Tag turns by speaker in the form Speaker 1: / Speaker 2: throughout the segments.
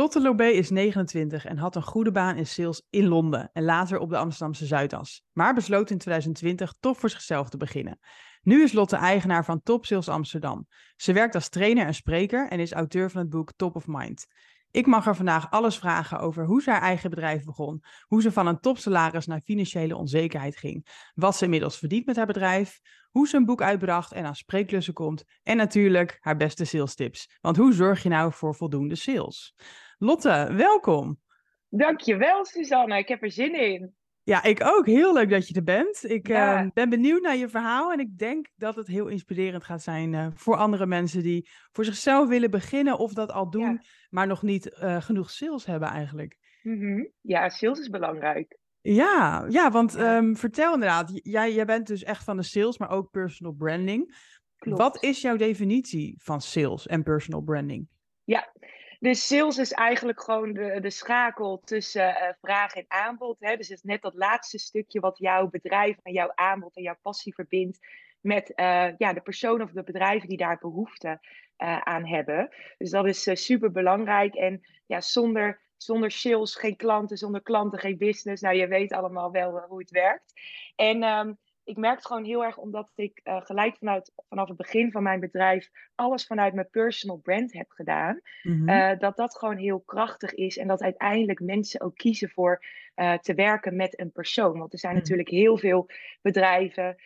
Speaker 1: Lotte Lobé is 29 en had een goede baan in sales in Londen en later op de Amsterdamse Zuidas, maar besloot in 2020 toch voor zichzelf te beginnen. Nu is Lotte eigenaar van Top Sales Amsterdam. Ze werkt als trainer en spreker en is auteur van het boek Top of Mind. Ik mag haar vandaag alles vragen over hoe ze haar eigen bedrijf begon, hoe ze van een topsalaris naar financiële onzekerheid ging, wat ze inmiddels verdient met haar bedrijf, hoe ze een boek uitbracht en aan spreekklussen komt en natuurlijk haar beste sales tips. Want hoe zorg je nou voor voldoende sales? Lotte, welkom.
Speaker 2: Dankjewel Susanne, ik heb er zin in.
Speaker 1: Ja, ik ook. Heel leuk dat je er bent. Ik uh, ben benieuwd naar je verhaal en ik denk dat het heel inspirerend gaat zijn uh, voor andere mensen die voor zichzelf willen beginnen of dat al doen, ja. maar nog niet uh, genoeg sales hebben eigenlijk.
Speaker 2: Mm -hmm. Ja, sales is belangrijk.
Speaker 1: Ja, ja want ja. Um, vertel inderdaad, jij, jij bent dus echt van de sales, maar ook personal branding.
Speaker 2: Klopt.
Speaker 1: Wat is jouw definitie van sales en personal branding?
Speaker 2: Ja, dus sales is eigenlijk gewoon de, de schakel tussen uh, vraag en aanbod. Hè? Dus het is net dat laatste stukje wat jouw bedrijf en jouw aanbod en jouw passie verbindt met uh, ja, de persoon of de bedrijven die daar behoefte uh, aan hebben. Dus dat is super belangrijk. En ja, zonder, zonder sales geen klanten, zonder klanten geen business. Nou, je weet allemaal wel hoe het werkt. En um, ik merk het gewoon heel erg omdat ik uh, gelijk vanuit, vanaf het begin van mijn bedrijf alles vanuit mijn personal brand heb gedaan. Mm-hmm. uh, dat dat gewoon heel krachtig is en dat uiteindelijk mensen ook kiezen voor uh, te werken met een persoon. Want er zijn mm-hmm. natuurlijk heel veel bedrijven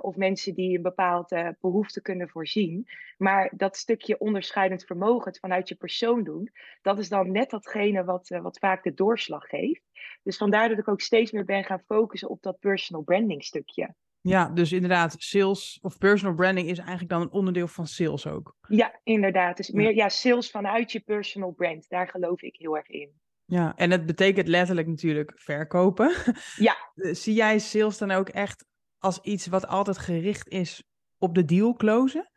Speaker 2: of mensen die een bepaalde behoefte kunnen voorzien. Maar dat stukje onderscheidend vermogen, het vanuit je persoon doen, dat is dan net datgene wat, wat vaak de doorslag geeft. Dus vandaar dat ik ook steeds meer ben gaan focussen op dat personal branding stukje.
Speaker 1: Ja, dus inderdaad, sales of personal branding is eigenlijk dan een onderdeel van sales ook.
Speaker 2: Ja, inderdaad. Dus meer ja, sales vanuit je personal brand. Daar geloof ik heel erg in.
Speaker 1: Ja, en het betekent letterlijk natuurlijk verkopen.
Speaker 2: Ja.
Speaker 1: Zie jij sales dan ook echt als iets wat altijd gericht is op de deal closen?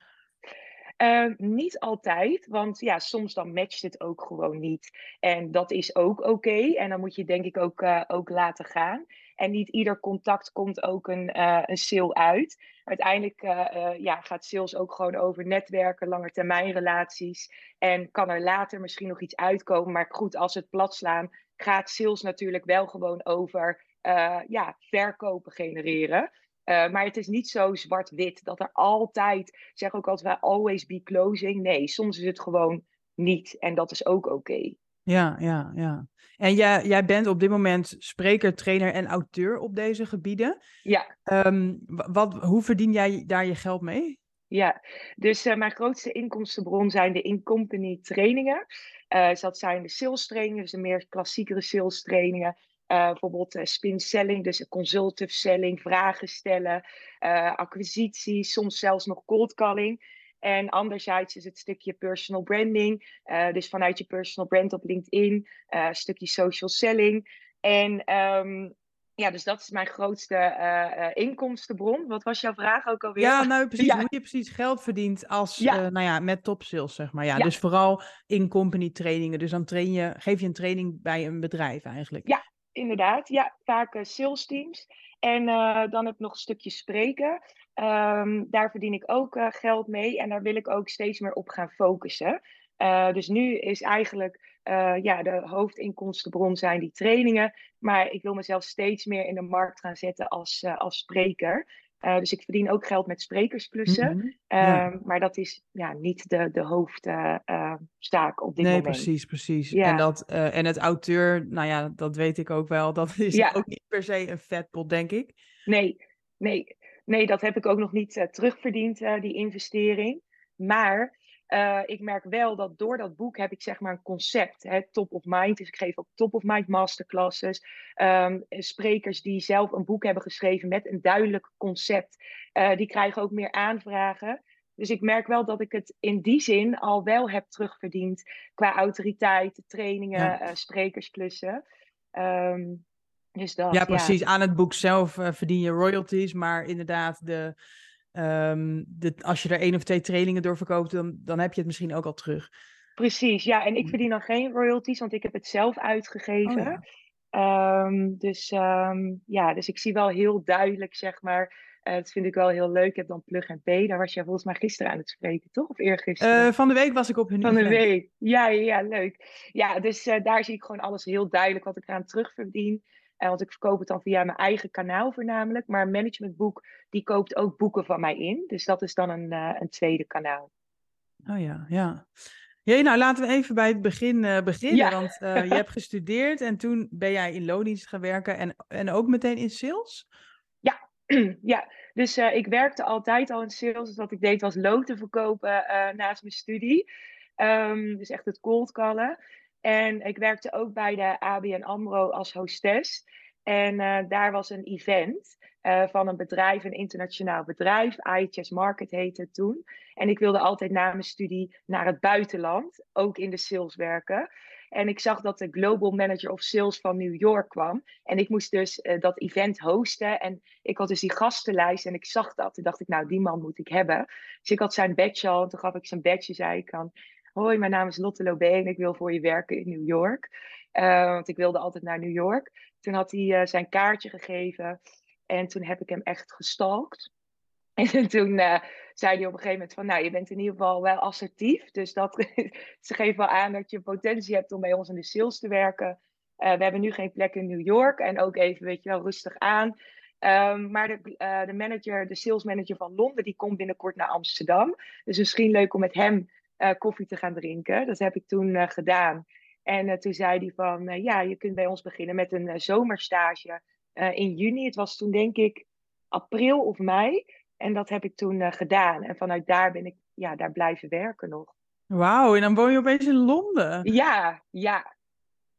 Speaker 2: Uh, niet altijd, want ja, soms dan matcht het ook gewoon niet. En dat is ook oké. Okay. En dan moet je denk ik ook, uh, ook laten gaan. En niet ieder contact komt ook een, uh, een sale uit. Uiteindelijk ja, gaat sales ook gewoon over netwerken, langetermijnrelaties. En kan er later misschien nog iets uitkomen. Maar goed, als het plat slaan, gaat sales natuurlijk wel gewoon over ja, verkopen genereren. Maar het is niet zo zwart-wit dat er altijd, zeg ook altijd, always be closing. Nee, soms is het gewoon niet. En dat is ook oké.
Speaker 1: Ja, ja, ja. En jij, jij bent op dit moment spreker, trainer en auteur op deze gebieden.
Speaker 2: Ja.
Speaker 1: Um, wat, hoe verdien jij daar je geld mee?
Speaker 2: Ja, dus uh, mijn grootste inkomstenbron zijn de in-company trainingen. Uh, dus dat zijn de sales trainingen, dus de meer klassiekere sales trainingen. Uh, bijvoorbeeld spin selling, dus consultative selling, vragen stellen, acquisitie, soms zelfs nog cold calling. En anderzijds is het stukje personal branding, dus vanuit je personal brand op LinkedIn, een stukje social selling. En um, ja, dus dat is mijn grootste inkomstenbron. Wat was jouw vraag ook alweer?
Speaker 1: Ja, nou precies, ja. hoe je precies geld verdient als, ja. nou ja, met top sales, zeg maar. Ja, ja. dus vooral in company trainingen. Dus dan train je, geef je een training bij een bedrijf eigenlijk.
Speaker 2: Ja, inderdaad. Ja, vaak uh, sales teams. En uh, dan heb ik nog een stukje spreken. Um, daar verdien ik ook uh, geld mee. En daar wil ik ook steeds meer op gaan focussen. dus nu is eigenlijk ja, de hoofdinkomstenbron zijn die trainingen. Maar ik wil mezelf steeds meer in de markt gaan zetten als, als spreker. Dus ik verdien ook geld met sprekersklussen. Mm -hmm. ja. uh, maar dat is ja, niet de, de hoofdstaak uh, op dit
Speaker 1: nee,
Speaker 2: moment.
Speaker 1: Nee, precies, precies. Ja. En, dat, en het auteur, nou ja, dat weet ik ook wel. Dat is ja. ook niet per se een vetpot, denk ik.
Speaker 2: Nee, nee, nee dat heb ik ook nog niet terugverdiend, die investering. Maar uh, ik merk wel dat door dat boek heb ik zeg maar een concept, hè, top of mind. Dus ik geef ook top of mind masterclasses. Um, sprekers die zelf een boek hebben geschreven met een duidelijk concept, uh, die krijgen ook meer aanvragen. Dus ik merk wel dat ik het in die zin al wel heb terugverdiend qua autoriteit, trainingen, ja. uh, sprekersklussen. Um, Dus dat,
Speaker 1: ja, precies. Aan het boek zelf uh, verdien je royalties, maar inderdaad, de, um, de, als je er één of twee trainingen door verkoopt, dan, dan heb je het misschien ook al terug.
Speaker 2: Precies, ja. En ik hm. verdien dan geen royalties, want ik heb het zelf uitgegeven. Oh, ja. um, dus um, ja, dus ik zie wel heel duidelijk, zeg maar, uh, dat vind ik wel heel leuk. Ik heb dan Plug and Pay. Daar was jij volgens mij gisteren aan het spreken, toch? Of eergisteren?
Speaker 1: Uh, van de week was ik op hun
Speaker 2: Van de week. Ja, ja, ja, leuk. Ja, dus uh, daar zie ik gewoon alles heel duidelijk wat ik eraan terugverdien. Uh, want ik verkoop het dan via mijn eigen kanaal voornamelijk. Maar Managementboek, die koopt ook boeken van mij in. Dus dat is dan een, een tweede kanaal.
Speaker 1: Oh ja, ja. Ja, nou laten we even bij het begin uh, beginnen. Ja. Want uh, je hebt gestudeerd en toen ben jij in loondienst gaan werken en, en ook meteen in sales?
Speaker 2: Ja, ja. dus uh, ik werkte altijd al in sales. Dus wat ik deed was loten verkopen naast mijn studie. Um, dus echt het cold callen. En ik werkte ook bij de ABN AMRO als hostess. En daar was een event. Uh, van een bedrijf, een internationaal bedrijf. IHS Market heette het toen. En ik wilde altijd na mijn studie naar het buitenland, ook in de sales werken. En ik zag dat de Global Manager of Sales van New York kwam. En ik moest dus uh, dat event hosten. En ik had dus die gastenlijst en ik zag dat. Toen dacht ik, nou, die man moet ik hebben. Dus ik had zijn badge al. En toen gaf ik zijn badge, zei ik aan... Hoi, mijn naam is Lotte Lobé en ik wil voor je werken in New York. Uh, want ik wilde altijd naar New York. Toen had hij uh, zijn kaartje gegeven. En toen heb ik hem echt gestalkt. En toen uh, zei hij op een gegeven moment van, nou, je bent in ieder geval wel assertief. Dus dat, ze geven wel aan dat je potentie hebt om bij ons in de sales te werken. We hebben nu geen plek in New York en ook even, weet je wel, rustig aan. Um, maar de, de manager, de sales manager van Londen, die komt binnenkort naar Amsterdam. Dus misschien leuk om met hem koffie te gaan drinken. Dat heb ik toen gedaan. En toen zei hij van, ja, je kunt bij ons beginnen met een zomerstage in juni. Het was toen denk ik april of mei. En dat heb ik toen gedaan. En vanuit daar ben ik ja, daar blijven werken nog.
Speaker 1: Wauw, en dan woon je opeens in Londen.
Speaker 2: Ja, ja.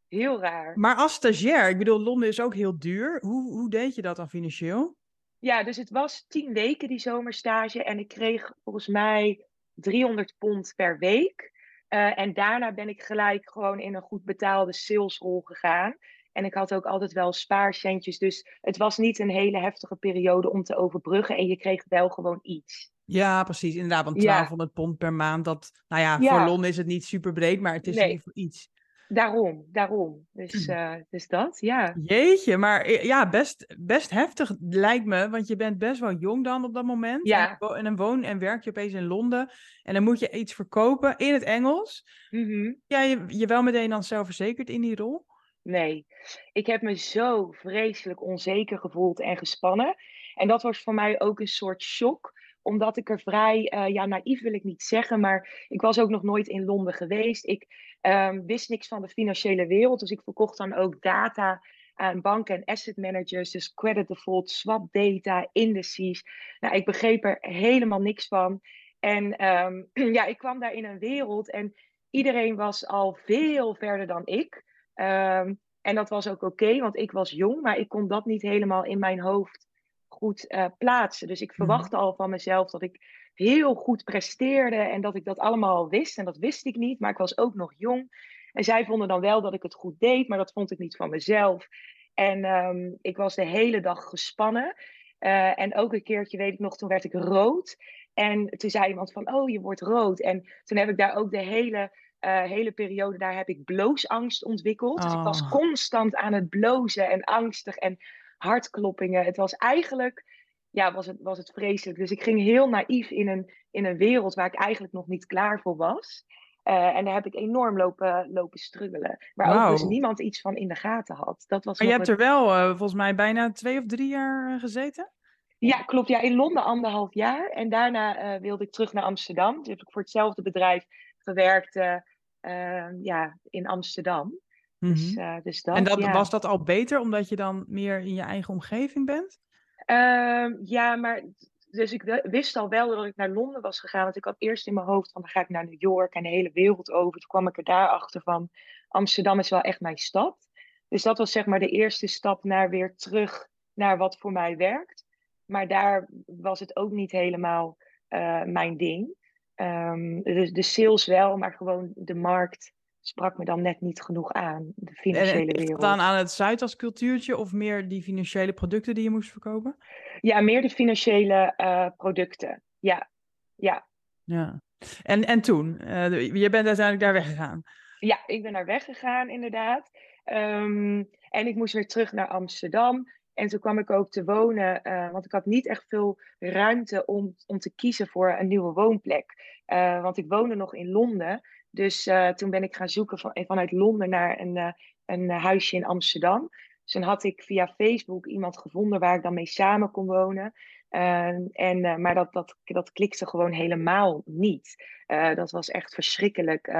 Speaker 2: Heel raar.
Speaker 1: Maar als stagiair, ik bedoel, Londen is ook heel duur. Hoe, hoe deed je dat dan financieel?
Speaker 2: Ja, dus het was tien weken die zomerstage. En ik kreeg volgens mij 300 pond per week. Uh, en daarna ben ik gelijk gewoon in een goed betaalde salesrol gegaan. En ik had ook altijd wel spaarcentjes. Dus het was niet een hele heftige periode om te overbruggen. En je kreeg wel gewoon iets.
Speaker 1: Ja, precies. Inderdaad, want 1200 ja. pond per maand. Dat, nou ja, ja, voor Londen is het niet super breed, maar het is nee. in ieder geval iets.
Speaker 2: Daarom, daarom. Dus, uh, dus dat, ja.
Speaker 1: Jeetje, maar eh, ja, best, best heftig lijkt me. Want je bent best wel jong dan op dat moment.
Speaker 2: Ja.
Speaker 1: En, dan woon en werk je opeens in Londen. En dan moet je iets verkopen in het Engels.
Speaker 2: Mm -hmm.
Speaker 1: Ja, je, je wel meteen dan zelfverzekerd in die rol?
Speaker 2: Nee, ik heb me zo vreselijk onzeker gevoeld en gespannen. En dat was voor mij ook een soort shock omdat ik er vrij, uh, ja, naïef wil ik niet zeggen, maar ik was ook nog nooit in Londen geweest. Ik um, wist niks van de financiële wereld, dus ik verkocht dan ook data aan banken en asset managers, dus credit default, swap data, indices. Nou, ik begreep er helemaal niks van. En um, ja, ik kwam daar in een wereld en iedereen was al veel verder dan ik. Um, en dat was ook oké, okay, want ik was jong, maar ik kon dat niet helemaal in mijn hoofd goed uh, plaatsen. Dus ik mhm. verwachtte al van mezelf dat ik heel goed presteerde en dat ik dat allemaal wist. En dat wist ik niet, maar ik was ook nog jong. En zij vonden dan wel dat ik het goed deed, maar dat vond ik niet van mezelf. En um, ik was de hele dag gespannen. Uh, en ook een keertje, weet ik nog, toen werd ik rood. En toen zei iemand van, oh, je wordt rood. En toen heb ik daar ook de hele uh, hele periode daar heb ik bloosangst ontwikkeld. Dus ik was
Speaker 1: Oh.
Speaker 2: constant aan het blozen en angstig en hartkloppingen. Het was eigenlijk, ja, was het, was het vreselijk. Dus ik ging heel naïef in een, in een wereld waar ik eigenlijk nog niet klaar voor was. Uh, en daar heb ik enorm lopen, lopen struggelen. Waar ook dus niemand iets van in de gaten had. Dat was
Speaker 1: Maar je hebt er wel eh, volgens mij bijna twee of drie jaar eh, gezeten?
Speaker 2: Ja, klopt. Ja, in Londen anderhalf jaar. En daarna eh, wilde ik terug naar Amsterdam. Dus heb ik voor hetzelfde bedrijf gewerkt eh, eh, ja, in Amsterdam. Dus,
Speaker 1: Mhm.
Speaker 2: eh, dus dat,
Speaker 1: En dat,
Speaker 2: ja.
Speaker 1: was dat al beter, omdat je dan meer in je eigen omgeving bent?
Speaker 2: Ehm, ja, maar dus ik wist al wel dat ik naar Londen was gegaan. Want ik had eerst in mijn hoofd van dan ga ik naar New York en de hele wereld over. Toen kwam ik er daarachter van Amsterdam is wel echt mijn stad. Dus dat was zeg maar de eerste stap naar weer terug naar wat voor mij werkt. Maar daar was het ook niet helemaal eh, mijn ding. Ehm, dus de sales wel, maar gewoon de markt sprak me dan net niet genoeg aan, de financiële
Speaker 1: en,
Speaker 2: wereld.
Speaker 1: dan aan het Zuidas cultuurtje of meer die financiële producten die je moest verkopen?
Speaker 2: Ja, meer de financiële uh, producten. Ja, ja.
Speaker 1: Ja. En, en toen? Uh, je bent uiteindelijk daar weggegaan?
Speaker 2: Ja, ik ben daar weggegaan inderdaad. Um, en ik moest weer terug naar Amsterdam. En toen kwam ik ook te wonen, uh, want ik had niet echt veel ruimte om, om te kiezen voor een nieuwe woonplek. Uh, want ik woonde nog in Londen. Dus uh, toen ben ik gaan zoeken van, vanuit Londen naar een, een huisje in Amsterdam. Dus toen had ik via Facebook iemand gevonden waar ik dan mee samen kon wonen. Uh, en, uh, maar dat, dat, dat klikte gewoon helemaal niet. Uh, dat was echt verschrikkelijk,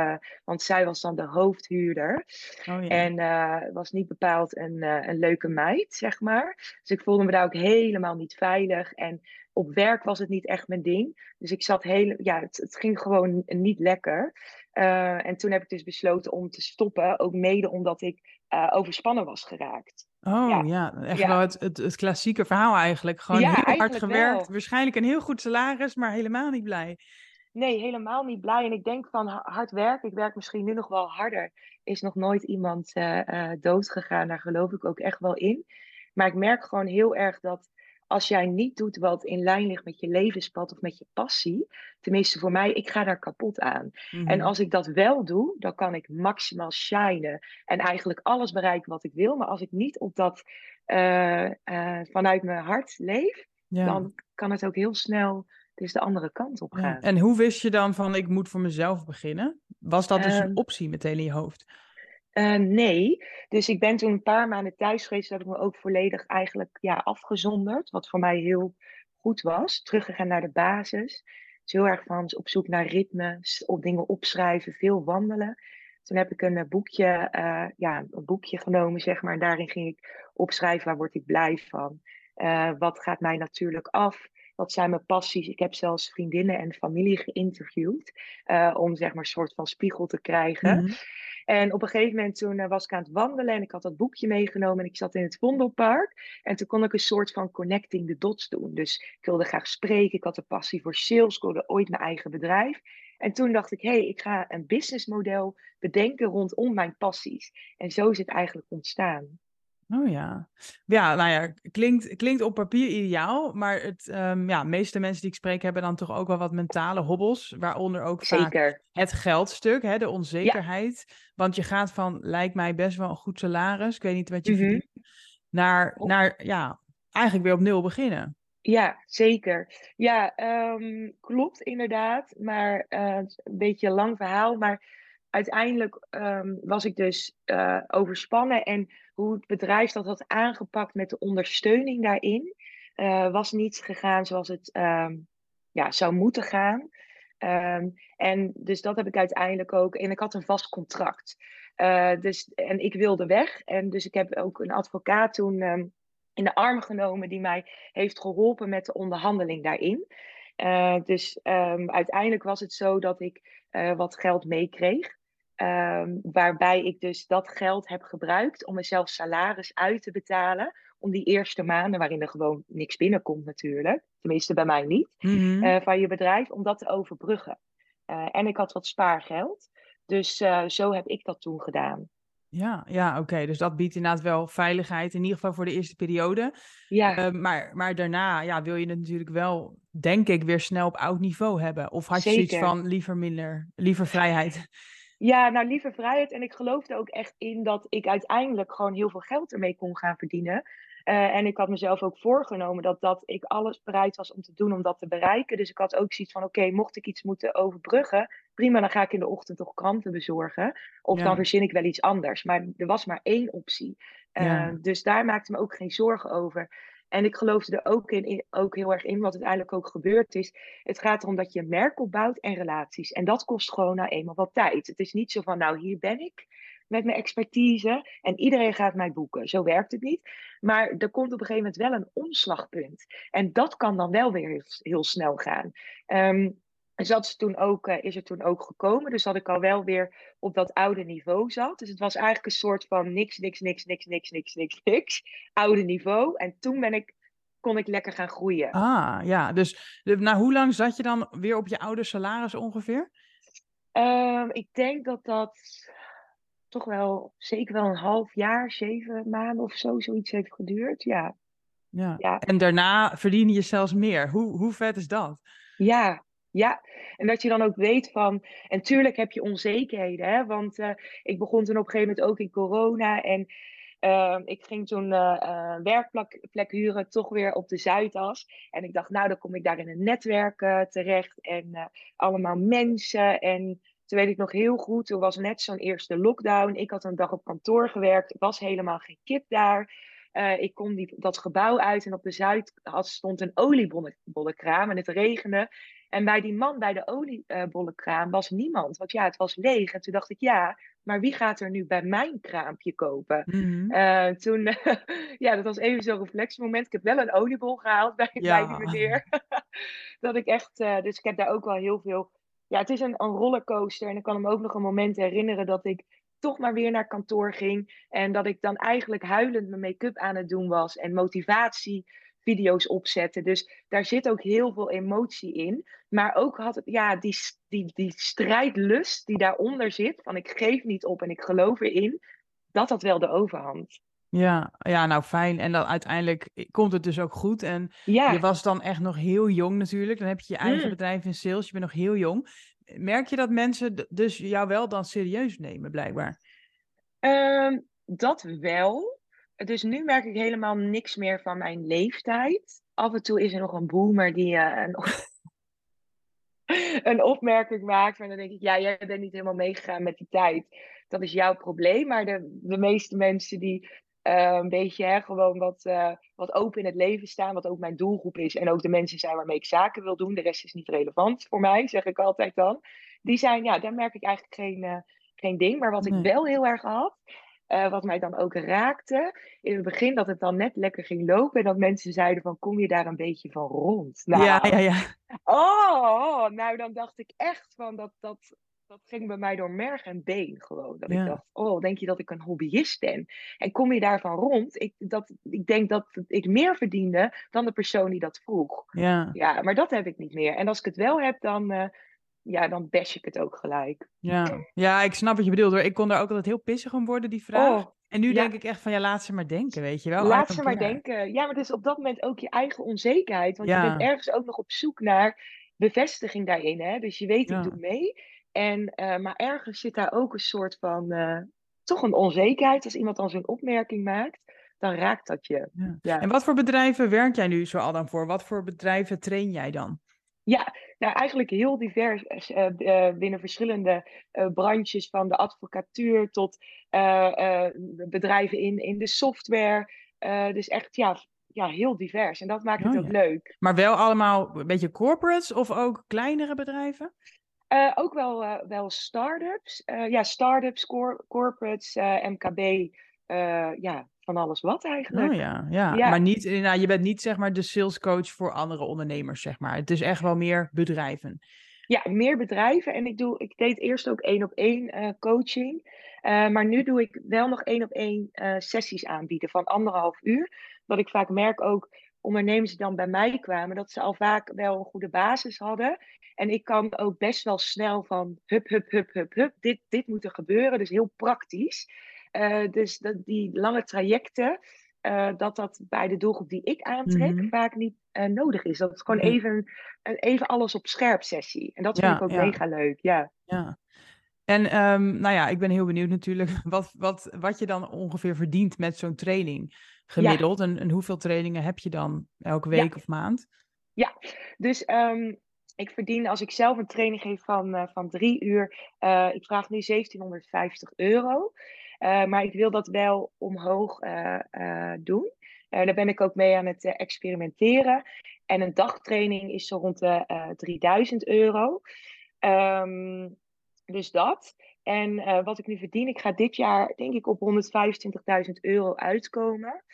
Speaker 2: want zij was dan de hoofdhuurder. Oh, ja. En was niet bepaald een, een leuke meid, zeg maar. Dus ik voelde me daar ook helemaal niet veilig. En op werk was het niet echt mijn ding. Dus ik zat heel, ja, het, het ging gewoon niet lekker. En toen heb ik dus besloten om te stoppen, ook mede omdat ik overspannen was geraakt.
Speaker 1: Oh ja, ja echt wel het, het, het, klassieke verhaal eigenlijk. Gewoon
Speaker 2: ja,
Speaker 1: heel hard gewerkt,
Speaker 2: wel.
Speaker 1: waarschijnlijk een heel goed salaris, maar helemaal niet blij.
Speaker 2: Nee, helemaal niet blij. En ik denk van hard werken, ik werk misschien nu nog wel harder, is nog nooit iemand uh, uh, dood gegaan. Daar geloof ik ook echt wel in. Maar ik merk gewoon heel erg dat als jij niet doet wat in lijn ligt met je levenspad of met je passie, tenminste voor mij, ik ga daar kapot aan. En als ik dat wel doe, dan kan ik maximaal shinen en eigenlijk alles bereiken wat ik wil. Maar als ik niet op dat uh, uh, vanuit mijn hart leef, ja. dan kan het ook heel snel dus de andere kant op gaan.
Speaker 1: Ja. En hoe wist je dan van ik moet voor mezelf beginnen? Was dat dus een optie meteen in je hoofd?
Speaker 2: Uh, nee, dus ik ben toen een paar maanden thuis geweest. heb ik me ook volledig eigenlijk ja, afgezonderd. Wat voor mij heel goed was. Teruggegaan naar de basis. Dus heel erg van op zoek naar ritme, op dingen opschrijven, veel wandelen. Toen heb ik een boekje, uh, ja, een boekje genomen, zeg maar. En daarin ging ik opschrijven waar word ik blij van. Uh, wat gaat mij natuurlijk af? Wat zijn mijn passies? Ik heb zelfs vriendinnen en familie geïnterviewd. om zeg maar een soort van spiegel te krijgen. Mm-hmm. En op een gegeven moment toen uh, was ik aan het wandelen en ik had dat boekje meegenomen en ik zat in het Vondelpark. En toen kon ik een soort van connecting the dots doen. Dus ik wilde graag spreken, ik had een passie voor sales, ik wilde ooit mijn eigen bedrijf. En toen dacht ik, hé, hey, ik ga een businessmodel bedenken rondom mijn passies. En zo is het eigenlijk ontstaan.
Speaker 1: Oh ja. Ja, nou ja, klinkt, klinkt op papier ideaal, maar het, um, ja, de meeste mensen die ik spreek hebben dan toch ook wel wat mentale hobbels, waaronder ook
Speaker 2: Zeker.
Speaker 1: het geldstuk, hè, de onzekerheid. Ja. Want je gaat van, lijkt mij best wel een goed salaris, ik weet niet wat je mm -hmm. verdient, naar, naar, ja, eigenlijk weer op nul beginnen.
Speaker 2: Ja, zeker. Ja, um, klopt inderdaad, maar uh, een beetje een lang verhaal, maar uiteindelijk um, was ik dus uh, overspannen en hoe het bedrijf dat had aangepakt met de ondersteuning daarin, uh, was niet gegaan zoals het um, ja, zou moeten gaan. Um, en dus dat heb ik uiteindelijk ook. En ik had een vast contract. Uh, dus, en ik wilde weg. En dus ik heb ook een advocaat toen in de arm genomen die mij heeft geholpen met de onderhandeling daarin. Dus uiteindelijk was het zo dat ik wat geld meekreeg. Um, waarbij ik dus dat geld heb gebruikt om mezelf salaris uit te betalen. Om die eerste maanden, waarin er gewoon niks binnenkomt natuurlijk. Tenminste bij mij niet.
Speaker 1: Mm-hmm.
Speaker 2: Uh, van je bedrijf, om dat te overbruggen. Uh, en ik had wat spaargeld. Dus uh, zo heb ik dat toen gedaan.
Speaker 1: Ja, ja oké. Okay. Dus dat biedt inderdaad wel veiligheid. In ieder geval voor de eerste periode.
Speaker 2: Ja.
Speaker 1: maar, maar daarna ja, wil je het natuurlijk wel, denk ik, weer snel op oud niveau hebben. Of had je
Speaker 2: Zeker.
Speaker 1: zoiets van liever minder, liever vrijheid?
Speaker 2: Ja, nou liever vrijheid. En ik geloofde ook echt in dat ik uiteindelijk gewoon heel veel geld ermee kon gaan verdienen. Uh, en ik had mezelf ook voorgenomen dat, dat ik alles bereid was om te doen om dat te bereiken. Dus ik had ook zoiets van: oké, okay, mocht ik iets moeten overbruggen, prima, dan ga ik in de ochtend toch kranten bezorgen. Of ja. dan verzin ik wel iets anders. Maar er was maar één optie. Uh, ja. Dus daar maakte me ook geen zorgen over. En ik geloofde er ook, in, ook heel erg in, wat uiteindelijk ook gebeurd is. Het gaat erom dat je merk opbouwt en relaties. En dat kost gewoon nou eenmaal wat tijd. Het is niet zo van, nou hier ben ik met mijn expertise en iedereen gaat mij boeken. Zo werkt het niet. Maar er komt op een gegeven moment wel een omslagpunt. En dat kan dan wel weer heel, heel snel gaan. Um, dus dat is, toen ook, uh, is er toen ook gekomen. Dus dat ik al wel weer op dat oude niveau zat. Dus het was eigenlijk een soort van niks, niks, niks, niks, niks, niks, niks, niks. Oude niveau. En toen ben ik, kon ik lekker gaan groeien.
Speaker 1: Ah, ja. Dus nou, hoe lang zat je dan weer op je oude salaris ongeveer?
Speaker 2: Um, ik denk dat dat toch wel zeker wel een half jaar, zeven maanden of zo, zoiets heeft geduurd. Ja.
Speaker 1: Ja. ja. En daarna verdien je zelfs meer. Hoe, hoe vet is dat?
Speaker 2: Ja, ja, en dat je dan ook weet van, en tuurlijk heb je onzekerheden, hè? want uh, ik begon toen op een gegeven moment ook in corona en uh, ik ging toen uh, werkplek huren, toch weer op de Zuidas. En ik dacht, nou, dan kom ik daar in een netwerk terecht en allemaal mensen. En toen weet ik nog heel goed, toen was net zo'n eerste lockdown. Ik had een dag op kantoor gewerkt, was helemaal geen kip daar. Ik kom die, dat gebouw uit en op de Zuid stond een oliebollenkraam en het regende. En bij die man bij de oliebollenkraam was niemand. Want ja, het was leeg. En toen dacht ik, ja, maar wie gaat er nu bij mijn kraampje kopen? Mm toen, ja, dat was even zo'n reflexmoment. Ik heb wel een oliebol gehaald bij, bij die meneer. dat ik echt, uh, dus ik heb daar ook wel heel veel. Ja, het is een, een rollercoaster. En ik kan me ook nog een moment herinneren dat ik toch maar weer naar kantoor ging. En dat ik dan eigenlijk huilend mijn make-up aan het doen was. En motivatie video's opzetten. Dus daar zit ook heel veel emotie in. Maar ook had het, ja, die, die, die strijdlust die daaronder zit, van ik geef niet op en ik geloof erin, dat had wel de overhand.
Speaker 1: Ja, ja, nou fijn. En dan uiteindelijk komt het dus ook goed. En je was dan echt nog heel jong natuurlijk. Dan heb je je eigen mm. bedrijf in sales. Je bent nog heel jong. Merk je dat mensen dus jou wel dan serieus nemen, blijkbaar?
Speaker 2: Um, dat wel dus nu merk ik helemaal niks meer van mijn leeftijd. Af en toe is er nog een boomer die uh, een, een opmerking maakt. Maar dan denk ik, ja, jij bent niet helemaal meegegaan met die tijd. Dat is jouw probleem. Maar de, de meeste mensen die uh, een beetje hè, gewoon wat, uh, wat open in het leven staan, wat ook mijn doelgroep is. En ook de mensen zijn waarmee ik zaken wil doen. De rest is niet relevant voor mij, zeg ik altijd dan. Die zijn, ja, daar merk ik eigenlijk geen, geen ding. Maar wat ik wel heel erg had, wat mij dan ook raakte, in het begin dat het dan net lekker ging lopen en dat mensen zeiden van kom je daar een beetje van rond?
Speaker 1: Nou, ja, ja, ja.
Speaker 2: Oh, nou dan dacht ik echt van dat, dat, dat ging bij mij door merg en been gewoon. Dat ik dacht, oh, denk je dat ik een hobbyist ben? En kom je daarvan rond? Ik, dat, ik denk dat ik meer verdiende dan de persoon die dat vroeg.
Speaker 1: Ja.
Speaker 2: ja, maar dat heb ik niet meer. En als ik het wel heb, dan, uh, ja, dan bash ik het ook gelijk.
Speaker 1: Ja. ja, ik snap wat je bedoelt hoor. Ik kon daar ook altijd heel pissig om worden, die vraag. Oh, en nu denk ik echt van, ja, laat ze maar denken, weet je wel.
Speaker 2: Laat ze maar denken. Ja, maar het is op dat moment ook je eigen onzekerheid. Want je bent ergens ook nog op zoek naar bevestiging daarin. Hè? Dus je weet, ik doe mee. En, uh, maar ergens zit daar ook een soort van, uh, toch een onzekerheid. Als iemand dan zo'n opmerking maakt, dan raakt dat je.
Speaker 1: Ja. En wat voor bedrijven werk jij nu zo al dan voor? Wat voor bedrijven train jij dan?
Speaker 2: Ja, nou eigenlijk heel divers uh, binnen verschillende branches, van de advocatuur tot bedrijven in, in de software. dus echt ja, ja, heel divers. En dat maakt het oh, ook leuk.
Speaker 1: Maar wel allemaal een beetje corporates of ook kleinere bedrijven?
Speaker 2: Ook wel, wel start-ups. ja, start-ups, cor corporates, MKB. ja, van alles wat eigenlijk.
Speaker 1: Oh ja, ja. maar niet, nou, je bent niet zeg maar de salescoach voor andere ondernemers, zeg maar. Het is echt wel meer bedrijven.
Speaker 2: Ja, meer bedrijven. En ik, doe, ik deed eerst ook één op één uh, coaching. Uh, maar nu doe ik wel nog één op één uh, sessies aanbieden van anderhalf uur. Dat ik vaak merk ook ondernemers die dan bij mij kwamen, dat ze al vaak wel een goede basis hadden. En ik kan ook best wel snel van hup, hup, hup, hup, hup, dit, dit moet er gebeuren. Dus heel praktisch. Uh, dus dat, die lange trajecten, uh, dat dat bij de doelgroep die ik aantrek mm -hmm. vaak niet uh, nodig is. Dat is gewoon mm -hmm. even, even alles op scherp sessie. En dat vind ik ook ja. mega leuk, ja.
Speaker 1: ja. En um, nou ja, ik ben heel benieuwd natuurlijk wat, wat, wat je dan ongeveer verdient met zo'n training gemiddeld. Ja. En, en, hoeveel trainingen heb je dan elke week of maand?
Speaker 2: Ja, dus um, ik verdien als ik zelf een training geef van, uh, van drie uur, uh, ik vraag nu 1750 euro. Uh, maar ik wil dat wel omhoog doen. daar ben ik ook mee aan het experimenteren. En een dagtraining is zo rond de 3000 euro. Um, dus dat. En wat ik nu verdien, ik ga dit jaar denk ik op 125.000 euro uitkomen.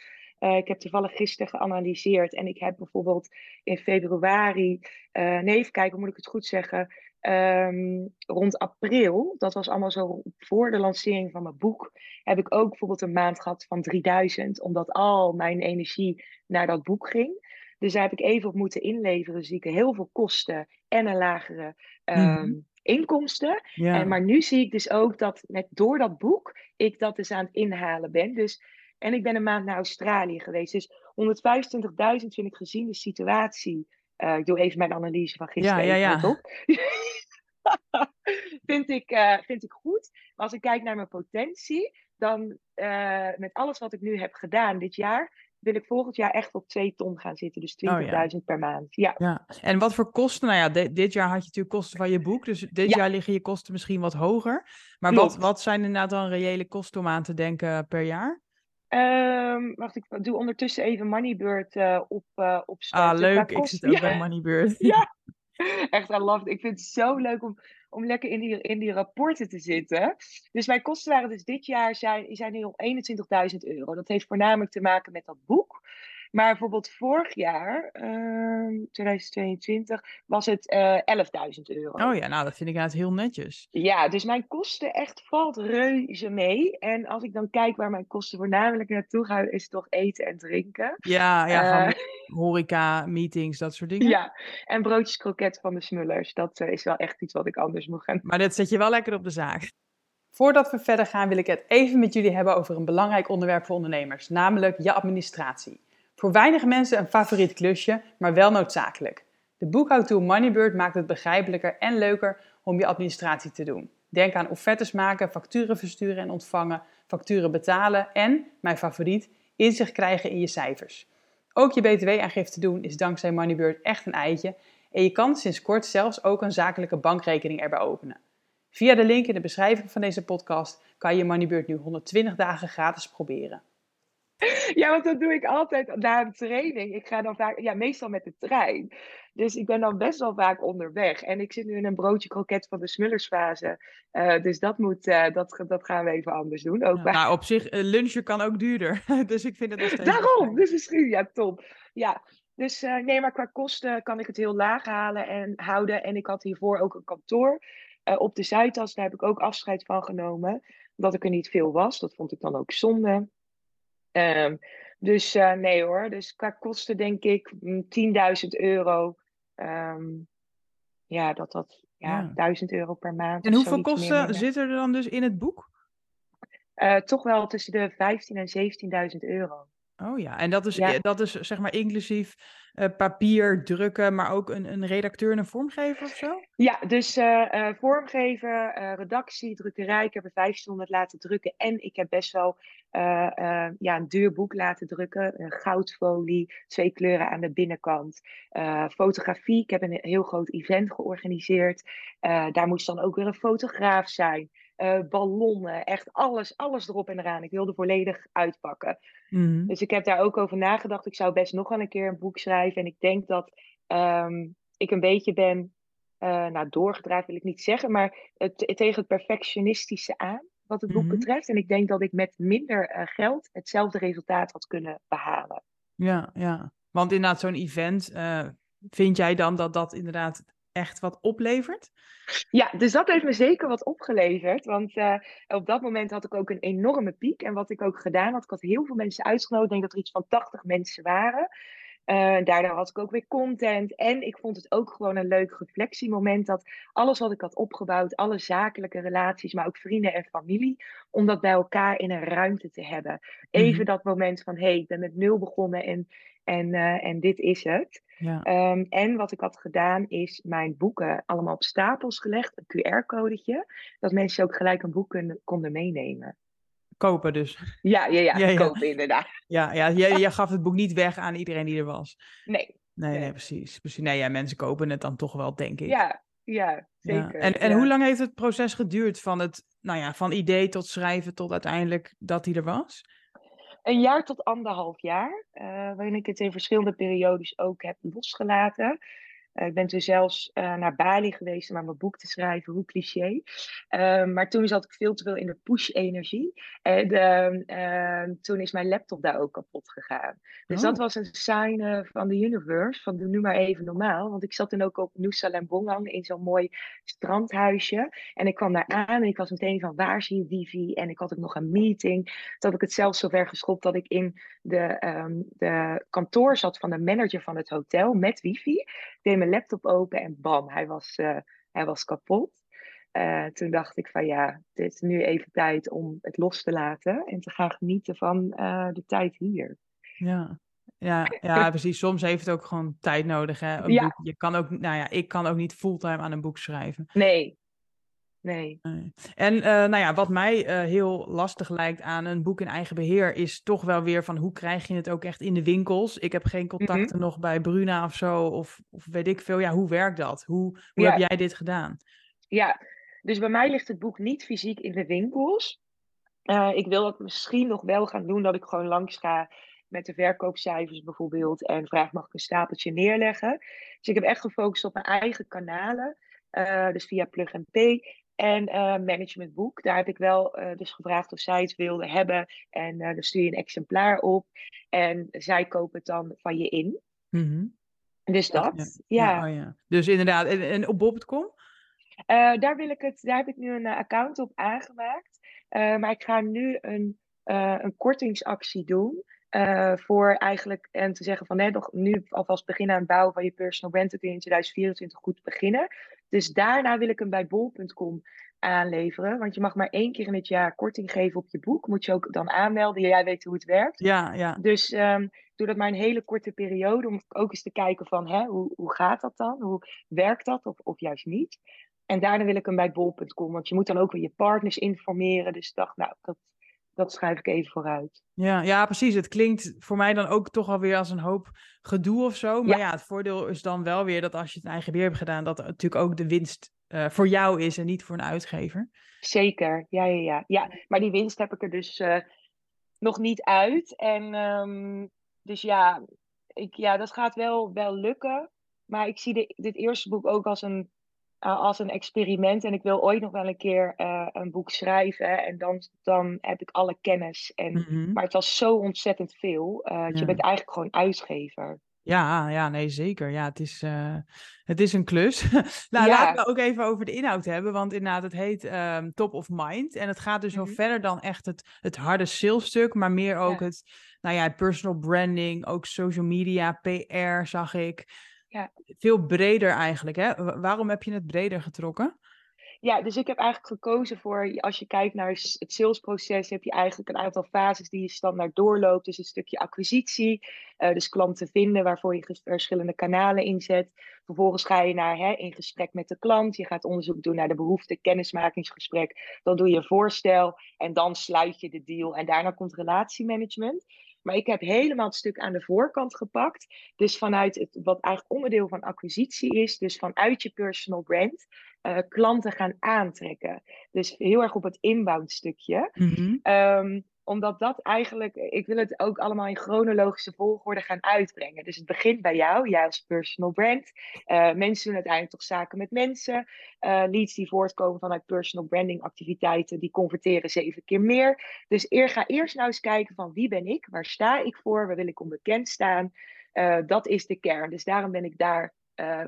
Speaker 2: Uh, ik heb toevallig gisteren geanalyseerd en ik heb bijvoorbeeld in februari, uh, nee, even kijken, moet ik het goed zeggen? Um, rond april, dat was allemaal zo voor de lancering van mijn boek, heb ik ook bijvoorbeeld een maand gehad van 3000, omdat al mijn energie naar dat boek ging. Dus daar heb ik even op moeten inleveren. Zie ik heel veel kosten en een lagere
Speaker 1: Mhm.
Speaker 2: ehm, inkomsten.
Speaker 1: Ja.
Speaker 2: En, maar nu zie ik dus ook dat met, door dat boek ik dat dus aan het inhalen ben. Dus, en ik ben een maand naar Australië geweest. Dus 125.000 vind ik gezien de situatie. eh, ik doe even mijn analyse van gisteren.
Speaker 1: Ja, ja, ja.
Speaker 2: vind, ik, eh, vind ik goed. Maar als ik kijk naar mijn potentie, dan eh, met alles wat ik nu heb gedaan dit jaar, wil ik volgend jaar echt op 2 ton gaan zitten. Dus 20.000
Speaker 1: Oh,
Speaker 2: per maand. Ja.
Speaker 1: Ja, en wat voor kosten? Nou ja, di- dit jaar had je natuurlijk kosten van je boek, dus dit
Speaker 2: Ja.
Speaker 1: jaar liggen je kosten misschien wat hoger. Maar wat,
Speaker 2: Klopt.
Speaker 1: wat zijn inderdaad dan reële kosten om aan te denken per jaar?
Speaker 2: Ehm, wacht, ik doe ondertussen even Moneybird eh op, eh opstarten.
Speaker 1: Ah, leuk. Ik zit ook
Speaker 2: Ja.
Speaker 1: bij Moneybird.
Speaker 2: Ja. Echt, I love it. Ik vind het zo leuk om, om lekker in die, in die rapporten te zitten. Dus mijn kosten waren dus dit jaar zijn, zijn nu op 21.000 euro. Dat heeft voornamelijk te maken met dat boek. Maar bijvoorbeeld vorig jaar, ehm 2022, was het eh 11.000 euro.
Speaker 1: Oh ja, nou dat vind ik inderdaad heel netjes.
Speaker 2: Ja, dus mijn kosten echt valt reuze mee. En als ik dan kijk waar mijn kosten voornamelijk naartoe gaan, is het toch eten en drinken.
Speaker 1: Ja, ja,
Speaker 2: Eh,
Speaker 1: van horeca, meetings, dat soort dingen.
Speaker 2: Ja, en broodjes kroket van de Smullers. Dat eh, is wel echt iets wat ik anders moet gaan
Speaker 1: Maar dat zet je wel lekker op de zaak. Voordat we verder gaan, wil ik het even met jullie hebben over een belangrijk onderwerp voor ondernemers, namelijk je administratie. Voor weinig mensen een favoriet klusje, maar wel noodzakelijk. De boekhoudtool Moneybird maakt het begrijpelijker en leuker om je administratie te doen. Denk aan offertes maken, facturen versturen en ontvangen, facturen betalen en, mijn favoriet, inzicht krijgen in je cijfers. Ook je btw-aangifte doen is dankzij Moneybird echt een eitje en je kan sinds kort zelfs ook een zakelijke bankrekening erbij openen. Via de link in de beschrijving van deze podcast kan je Moneybird nu 120 dagen gratis proberen.
Speaker 2: Ja, want dat doe ik altijd na een training. Ik ga dan vaak, ja, meestal met de trein. Dus ik ben dan best wel vaak onderweg. En ik zit nu in een broodje kroket van de smullersfase. Eh, dus dat, moet, eh, dat, dat gaan we even anders doen. Ook
Speaker 1: Nou, op zich, eh, lunchen kan ook duurder. dus ik vind het nog steeds...
Speaker 2: Daarom, dus misschien, ja, top. Ja, dus nee, maar qua kosten kan ik het heel laag halen en houden. En ik had hiervoor ook een kantoor op de Zuidas. Daar heb ik ook afscheid van genomen. Omdat ik er niet veel was. Dat vond ik dan ook zonde. Ehm, dus eh, nee hoor, dus qua kosten denk ik mm, 10.000 euro. Ehm, ja, dat dat, ja,
Speaker 1: Ja.
Speaker 2: 1000 euro per maand.
Speaker 1: En hoeveel kosten zitten er dan dus in het boek?
Speaker 2: Eh, toch wel tussen de 15.000 en 17.000 euro.
Speaker 1: Oh ja, en dat is,
Speaker 2: Ja.
Speaker 1: eh, dat is zeg maar inclusief eh, papier, drukken, maar ook een, een redacteur en een vormgever of zo?
Speaker 2: Ja, dus eh, vormgever, eh, redactie, drukkerij. Ik heb er 500 laten drukken. En ik heb best wel ja, een duur boek laten drukken. Goudfolie, twee kleuren aan de binnenkant. Fotografie, ik heb een heel groot event georganiseerd. Daar moest dan ook weer een fotograaf zijn. Eh, ballonnen, echt alles, alles erop en eraan. Ik wilde volledig uitpakken.
Speaker 1: Mhm.
Speaker 2: Dus ik heb daar ook over nagedacht. Ik zou best nog wel een keer een boek schrijven. En ik denk dat ehm, ik een beetje ben, eh nou doorgedraaid wil ik niet zeggen, maar het, tegen het perfectionistische aan, wat het boek
Speaker 1: Mhm.
Speaker 2: betreft. En ik denk dat ik met minder eh, geld hetzelfde resultaat had kunnen behalen.
Speaker 1: Ja, ja. Want inderdaad, zo'n event, vind jij dan dat dat inderdaad echt wat oplevert?
Speaker 2: Ja, dus dat heeft me zeker wat opgeleverd. Want eh, op dat moment had ik ook een enorme piek. En wat ik ook gedaan had, ik had heel veel mensen uitgenodigd. Ik denk dat er iets van 80 mensen waren. Eh, daardoor had ik ook weer content. En ik vond het ook gewoon een leuk reflectiemoment. Dat alles wat ik had opgebouwd, alle zakelijke relaties, maar ook vrienden en familie. Om dat bij elkaar in een ruimte te hebben. Even
Speaker 1: Mhm.
Speaker 2: dat moment van, hé, hey, ik ben met nul begonnen en, en, eh, en dit is het.
Speaker 1: Ja.
Speaker 2: Ehm, en wat ik had gedaan is mijn boeken allemaal op stapels gelegd, een QR-codetje, dat mensen ook gelijk een boek konden meenemen.
Speaker 1: Kopen dus.
Speaker 2: Ja, ja, ja,
Speaker 1: Ja, ja.
Speaker 2: kopen inderdaad.
Speaker 1: Ja, ja jij, jij gaf het boek niet weg aan iedereen die er was.
Speaker 2: Nee,
Speaker 1: Nee, nee, precies. precies. Nee, ja, mensen kopen het dan toch wel, denk ik.
Speaker 2: ja, ja, zeker.
Speaker 1: En, en hoe lang heeft het proces geduurd van het, nou ja, van idee tot schrijven tot uiteindelijk dat hij er was?
Speaker 2: Een jaar tot anderhalf jaar, eh, waarin ik het in verschillende periodes ook heb losgelaten. Eh, ik ben toen zelfs eh, naar Bali geweest om aan mijn boek te schrijven, hoe cliché. Ehm, maar toen zat ik veel te veel in de push-energie. En ehm, ehm, toen is mijn laptop daar ook kapot gegaan. Dus dat
Speaker 1: Oh.
Speaker 2: was een sign van de universe, van doe nu maar even normaal. Want ik zat toen ook op Nusa Lembongan in zo'n mooi strandhuisje. En ik kwam daar aan en ik was meteen van waar zie je wifi? En ik had ook nog een meeting. Toen had ik het zelfs zover geschopt dat ik in de, de kantoor zat van de manager van het hotel met wifi. Ik deed mijn laptop open en bam, hij was, eh, hij was kapot. Eh, toen dacht ik van ja, het is nu even tijd om het los te laten en te gaan genieten van eh, de tijd hier.
Speaker 1: Ja. Ja, ja, precies. Soms heeft het ook gewoon tijd nodig. Hè? Een
Speaker 2: Ja.
Speaker 1: boek, je kan ook, nou ja, ik kan ook niet fulltime aan een boek schrijven.
Speaker 2: Nee, nee.
Speaker 1: Nee. En eh, nou ja, wat mij eh, heel lastig lijkt aan een boek in eigen beheer, is toch wel weer van hoe krijg je het ook echt in de winkels? Ik heb geen contacten nog bij Bruna of zo, of, of weet ik veel. Ja, hoe werkt dat? Hoe, hoe
Speaker 2: Ja.
Speaker 1: heb jij dit gedaan?
Speaker 2: Ja, dus bij mij ligt het boek niet fysiek in de winkels. Eh, ik wil dat misschien nog wel gaan doen, dat ik gewoon langs ga met de verkoopcijfers bijvoorbeeld en vraag mag ik een stapeltje neerleggen. Dus ik heb echt gefocust op mijn eigen kanalen, dus via Plug and Pay en eh Management Boek. Daar heb ik wel eh, dus gevraagd of zij het wilden hebben en eh dan stuur je een exemplaar op en zij kopen het dan van je in.
Speaker 1: Mhm.
Speaker 2: Dus dat, ja.
Speaker 1: Ja, oh ja. Dus inderdaad, en, en op Bob.com?
Speaker 2: Daar, wil ik het, daar heb ik nu een account op aangemaakt. Maar ik ga nu een, een kortingsactie doen. voor eigenlijk en te zeggen van hè, nog nu alvast beginnen aan het bouwen van je personal brand. Dan kun je in 2024 goed beginnen. Dus daarna wil ik hem bij bol.com aanleveren. Want je mag maar één keer in het jaar korting geven op je boek. Moet je ook dan aanmelden. Jij weet hoe het werkt.
Speaker 1: Ja, ja.
Speaker 2: Dus ik doe dat maar een hele korte periode. Om ook eens te kijken van hè, hoe, hoe gaat dat dan? Hoe werkt dat of, of juist niet? En daarna wil ik hem bij bol.com. Want je moet dan ook weer je partners informeren. Dus ik dacht, nou, dat, dat schrijf ik even vooruit.
Speaker 1: Ja, ja, precies. Het klinkt voor mij dan ook toch alweer als een hoop gedoe of zo. Maar
Speaker 2: Ja.
Speaker 1: ja, het voordeel is dan wel weer dat als je het in eigen beheer hebt gedaan, dat natuurlijk ook de winst eh, voor jou is en niet voor een uitgever.
Speaker 2: Zeker, ja, ja, ja. ja maar die winst heb ik er dus eh, nog niet uit. En ehm, dus ja, ik, ja, dat gaat wel, wel lukken. Maar ik zie de, dit eerste boek ook als een, als een experiment. En ik wil ooit nog wel een keer eh, een boek schrijven. En dan, dan heb ik alle kennis. En,
Speaker 1: Mhm.
Speaker 2: Maar het was zo ontzettend veel. eh,
Speaker 1: Ja.
Speaker 2: Je bent eigenlijk gewoon uitgever.
Speaker 1: Ja, ja, nee, zeker. Ja, het is, eh, het is een klus. nou,
Speaker 2: Ja.
Speaker 1: laten we ook even over de inhoud hebben, want inderdaad, het heet ehm, Top of Mind. En het gaat dus wel
Speaker 2: Mhm.
Speaker 1: verder dan echt het, het harde salesstuk, maar meer ook
Speaker 2: Ja.
Speaker 1: het, nou ja, het personal branding, ook social media, PR zag ik.
Speaker 2: Ja.
Speaker 1: Veel breder eigenlijk, hè? Wa- Waarom heb je het breder getrokken?
Speaker 2: Ja, dus ik heb eigenlijk gekozen voor, als je kijkt naar het salesproces, heb je eigenlijk een aantal fases die je standaard doorloopt. Dus een stukje acquisitie, eh, dus klanten vinden waarvoor je verschillende kanalen inzet. Vervolgens ga je naar, hè, in gesprek met de klant, je gaat onderzoek doen naar de behoefte, kennismakingsgesprek. Dan doe je een voorstel en dan sluit je de deal. En daarna komt relatiemanagement. Maar ik heb helemaal het stuk aan de voorkant gepakt. Dus vanuit het, wat eigenlijk onderdeel van acquisitie is, dus vanuit je personal brand eh, klanten gaan aantrekken. Dus heel erg op het inbound stukje.
Speaker 1: Mhm.
Speaker 2: Ehm, omdat dat eigenlijk, ik wil het ook allemaal in chronologische volgorde gaan uitbrengen. Dus het begint bij jou, jij als personal brand. Eh, mensen doen uiteindelijk toch zaken met mensen. Eh, leads die voortkomen vanuit personal branding activiteiten, die converteren zeven keer meer. Dus eer, ga eerst nou eens kijken van wie ben ik, waar sta ik voor, waar wil ik onbekend staan. Eh, dat is de kern. Dus daarom ben ik daar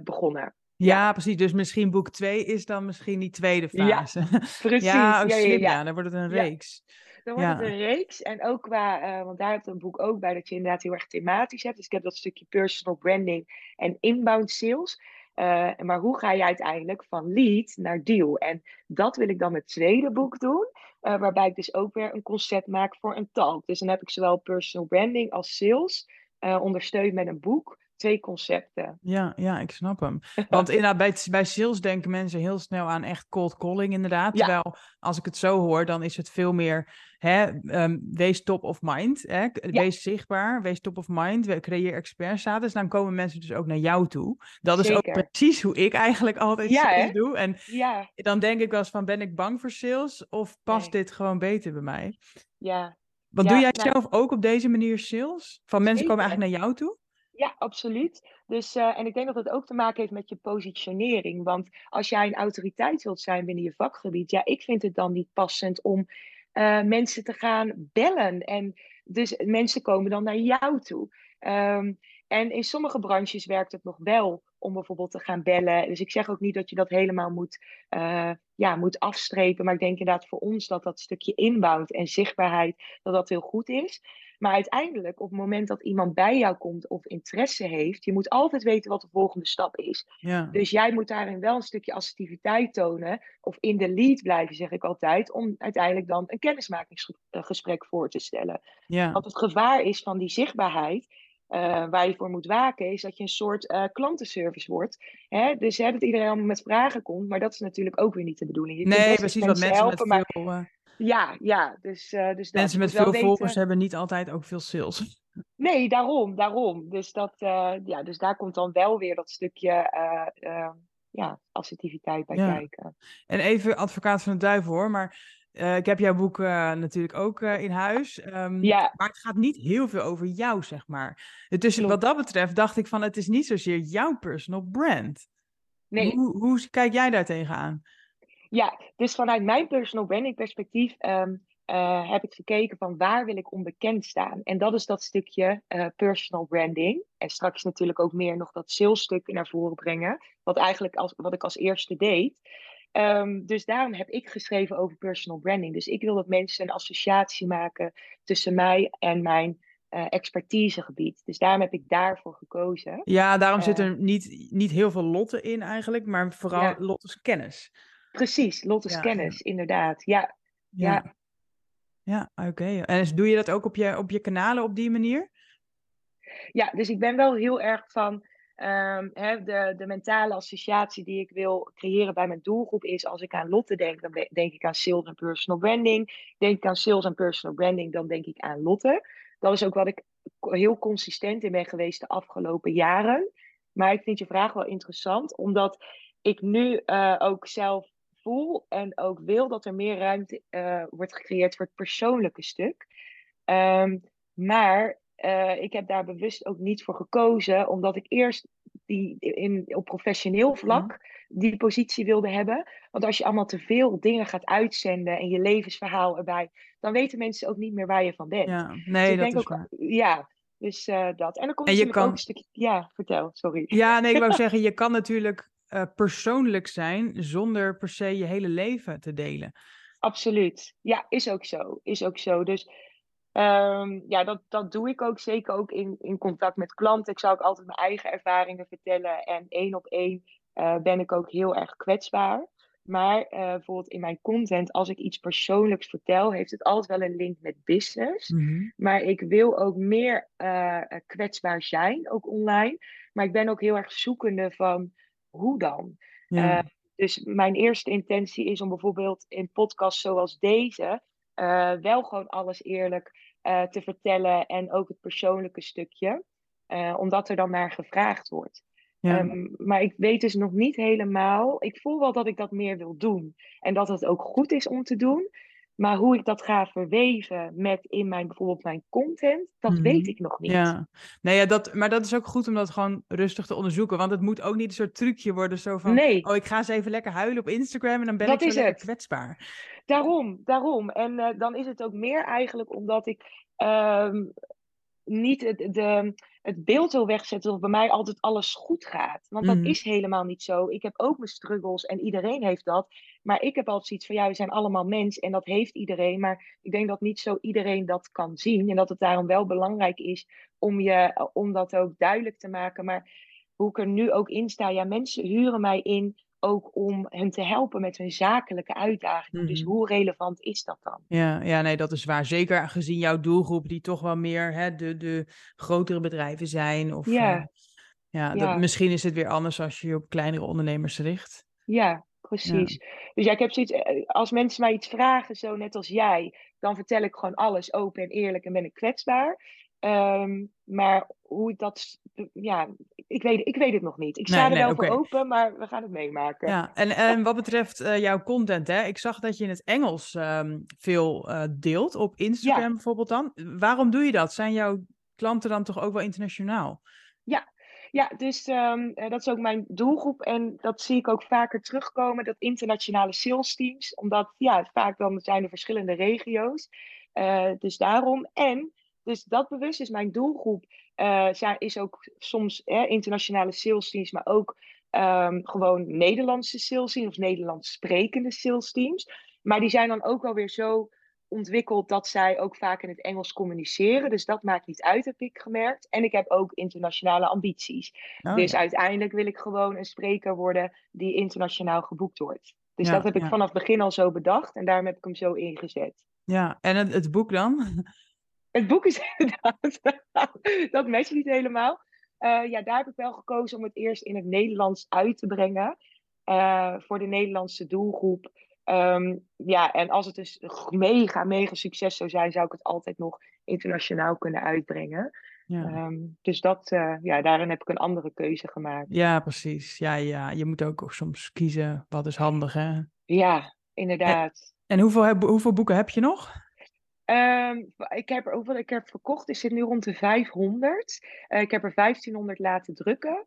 Speaker 2: begonnen.
Speaker 1: Ja, precies. Dus misschien boek 2 is dan misschien die tweede fase.
Speaker 2: Precies.
Speaker 1: ja, ook
Speaker 2: ja, ja,
Speaker 1: slim.
Speaker 2: ja.
Speaker 1: Ja, dan wordt het een
Speaker 2: Ja.
Speaker 1: reeks.
Speaker 2: Dan wordt het een reeks. En ook qua, eh, want daar hebt een boek ook bij dat je inderdaad heel erg thematisch hebt. Dus ik heb dat stukje personal branding en inbound sales. Eh, maar hoe ga je uiteindelijk van lead naar deal? En dat wil ik dan met het tweede boek doen. eh, waarbij ik dus ook weer een concept maak voor een talk. Dus dan heb ik zowel personal branding als sales ondersteund met een boek. Twee concepten.
Speaker 1: Ja, ja, ik snap hem. Want inderdaad, bij, bij sales denken mensen heel snel aan echt cold calling, inderdaad.
Speaker 2: Ja.
Speaker 1: Terwijl, als ik het zo hoor, dan is het veel meer, hè, ehm, wees top of mind. Hè?
Speaker 2: Ja.
Speaker 1: Wees zichtbaar, wees top of mind, we- creëer expertstatus. Dan komen mensen dus ook naar jou toe. Dat is ook precies hoe ik eigenlijk altijd
Speaker 2: Ja,
Speaker 1: sales doe. En
Speaker 2: Ja,
Speaker 1: dan denk ik wel eens van, ben ik bang voor sales? Of past
Speaker 2: Nee.
Speaker 1: dit gewoon beter bij mij?
Speaker 2: ja.
Speaker 1: Want
Speaker 2: Ja,
Speaker 1: doe jij
Speaker 2: nou-
Speaker 1: zelf ook op deze manier sales? Van mensen komen eigenlijk naar jou toe?
Speaker 2: Ja, absoluut. Dus, eh, en ik denk dat het ook te maken heeft met je positionering. Want als jij een autoriteit wilt zijn binnen je vakgebied, ja, ik vind het dan niet passend om uh, mensen te gaan bellen. En dus mensen komen dan naar jou toe. Um, en in sommige branches werkt het nog wel om bijvoorbeeld te gaan bellen. Dus ik zeg ook niet dat je dat helemaal moet, uh, ja, moet afstrepen. Maar ik denk inderdaad voor ons dat dat stukje inbound en zichtbaarheid, dat dat heel goed is. Maar uiteindelijk, op het moment dat iemand bij jou komt of interesse heeft, je moet altijd weten wat de volgende stap is. Ja. Dus jij moet daarin wel een stukje assertiviteit tonen, of in de lead blijven, zeg ik altijd, om uiteindelijk dan een kennismakingsgesprek voor te stellen. Ja. Want het gevaar is van die zichtbaarheid, uh, waar je voor moet waken, is dat je een soort uh, klantenservice wordt. Hè? Dus hè, dat iedereen allemaal met vragen komt, maar dat is natuurlijk ook weer niet de bedoeling. Je
Speaker 1: nee, precies, wat mensen helpen, met veel...
Speaker 2: Maar... Ja, ja, dus, uh, dus
Speaker 1: Mensen met veel volgers hebben niet altijd ook veel sales.
Speaker 2: Nee, daarom, daarom. Dus, dat, ja, dus daar komt dan wel weer dat stukje ja, assertiviteit bij kijken.
Speaker 1: En even advocaat van de duivel hoor, maar ik heb jouw boek natuurlijk ook in huis. Um, ja. Maar het gaat niet heel veel over jou, zeg maar. Dus wat dat betreft dacht ik van, het is niet zozeer jouw personal brand. Nee. Hoe, hoe kijk jij daar tegenaan?
Speaker 2: Ja, dus vanuit mijn personal branding perspectief um, heb ik gekeken van waar wil ik onbekend staan. En dat is dat stukje personal branding. En straks natuurlijk ook meer nog dat salesstuk naar voren brengen. Wat eigenlijk als, wat ik als eerste deed. Um, dus daarom heb ik geschreven over personal branding. Dus ik wil dat mensen een associatie maken tussen mij en mijn uh, expertisegebied. Dus daarom heb ik daarvoor gekozen.
Speaker 1: Ja, daarom zit er niet, niet heel veel Lotte in eigenlijk, maar vooral ja. Lotte's kennis.
Speaker 2: Precies, Lotte's ja, kennis, inderdaad. Ja, ja.
Speaker 1: Ja, oké. Okay. En doe je dat ook op je, op je kanalen op die manier?
Speaker 2: Ja, dus ik ben wel heel erg van Um, de, de mentale associatie die ik wil creëren bij mijn doelgroep is, als ik aan Lotte denk, dan denk ik aan sales en personal branding. Denk ik aan sales en personal branding, dan denk ik aan Lotte. Dat is ook wat ik heel consistent in ben geweest de afgelopen jaren. Maar ik vind je vraag wel interessant, omdat ik nu uh, ook zelf voel en ook wil dat er meer ruimte uh, wordt gecreëerd voor het persoonlijke stuk. Um, maar uh, ik heb daar bewust ook niet voor gekozen, omdat ik eerst die in, op professioneel mhm. vlak die positie wilde hebben. Want als je allemaal te veel dingen gaat uitzenden en je levensverhaal erbij, dan weten mensen ook niet meer waar je van bent.
Speaker 1: Ja, nee, dus dat is ook, waar.
Speaker 2: Ja, dus uh, dat. En dan komt en je kan... ook een stukje... Ja, vertel, sorry.
Speaker 1: Ja, nee, ik wou zeggen, je kan natuurlijk uh, persoonlijk zijn zonder per se je hele leven te delen.
Speaker 2: Absoluut. Ja, is ook zo. Is ook zo. Dus Um, ja, dat, dat doe ik ook zeker ook in, in contact met klanten. Ik zou ook altijd mijn eigen ervaringen vertellen. En één op één uh, ben ik ook heel erg kwetsbaar. Maar uh, bijvoorbeeld in mijn content, als ik iets persoonlijks vertel, heeft het altijd wel een link met business. Mm -hmm. Maar ik wil ook meer uh, kwetsbaar zijn, ook online. Maar ik ben ook heel erg zoekende van hoe dan? Ja. dus mijn eerste intentie is om bijvoorbeeld in podcasts zoals deze wel gewoon alles eerlijk uh, te vertellen en ook het persoonlijke stukje, omdat er dan naar gevraagd wordt. Ja. Um, maar ik weet dus nog niet helemaal. Ik voel wel dat ik dat meer wil doen en dat het ook goed is om te doen. Maar hoe ik dat ga verweven met in mijn bijvoorbeeld mijn content, dat mm. weet ik nog niet.
Speaker 1: Ja, nee, ja, dat, maar dat is ook goed om dat gewoon rustig te onderzoeken. Want het moet ook niet een soort trucje worden, zo van, nee. oh, ik ga eens even lekker huilen op Instagram en dan ben dat ik zo lekker kwetsbaar.
Speaker 2: Daarom, daarom. En uh, dan is het ook meer eigenlijk omdat ik um, niet het, de, het beeld wil wegzetten dat bij mij altijd alles goed gaat. Want dat mm. is helemaal niet zo. Ik heb ook mijn struggles en iedereen heeft dat. Maar ik heb altijd zoiets van, ja, we zijn allemaal mens en dat heeft iedereen. Maar ik denk dat niet zo iedereen dat kan zien. En dat het daarom wel belangrijk is om, je, om dat ook duidelijk te maken. Maar hoe ik er nu ook in sta, ja, mensen huren mij in ook om hen te helpen met hun zakelijke uitdagingen. Mm. Dus mhm. hoe relevant is dat dan?
Speaker 1: Ja, ja, nee, dat is waar. Zeker gezien jouw doelgroep, die toch wel meer hè, de, de grotere bedrijven zijn. Of, ja. Uh, ja, dat, misschien is het weer anders als je je op kleinere ondernemers richt.
Speaker 2: Ja, precies. Ja. Dus ja, ik heb zoiets, eh, als mensen mij iets vragen, zo net als jij, dan vertel ik gewoon alles open en eerlijk en ben ik kwetsbaar. Um, maar hoe ik dat, ja, ik weet, ik weet het nog niet. Ik sta nee, er nee, wel okay. voor open, maar we gaan het meemaken.
Speaker 1: Ja, en, en wat betreft uh, jouw content, hè, ik zag dat je in het Engels um, veel uh, deelt, op Instagram ja. bijvoorbeeld dan. Waarom doe je dat? Zijn jouw klanten dan toch ook wel internationaal?
Speaker 2: Ja, ja dus um, dat is ook mijn doelgroep. En dat zie ik ook vaker terugkomen, dat internationale sales teams. Omdat ja, vaak dan zijn er verschillende regio's. Uh, dus daarom. En dus dat bewust is mijn doelgroep. Uh, is ook soms internationale sales teams, maar ook um, gewoon Nederlandse sales teams of Nederlands sprekende sales teams. Maar die zijn dan ook alweer zo ontwikkeld dat zij ook vaak in het Engels communiceren. Dus dat maakt niet uit, heb ik gemerkt. En ik heb ook internationale ambities. Oh, dus uiteindelijk wil ik gewoon een spreker worden die internationaal geboekt wordt. Dus dat heb ik vanaf het begin al zo bedacht en daarom heb ik hem zo ingezet.
Speaker 1: Ja, en het, het boek dan?
Speaker 2: Het boek is inderdaad, dat matcht niet helemaal. Uh, ja, daar heb ik wel gekozen om het eerst in het Nederlands uit te brengen. Uh, voor de Nederlandse doelgroep. Um, ja, en als het dus mega, mega succes zou zijn, zou ik het altijd nog internationaal kunnen uitbrengen. Ja. Um, dus dat, uh, ja, daarin heb ik een andere keuze gemaakt.
Speaker 1: Ja, precies. Ja, ja. Je moet ook soms kiezen wat is handig, hè?
Speaker 2: Ja, inderdaad.
Speaker 1: En, en hoeveel, heb, hoeveel boeken heb je nog?
Speaker 2: Um, ik, heb er ook wat ik heb verkocht. Ik zit nu rond de 500. Uh, ik heb er 1500 laten drukken.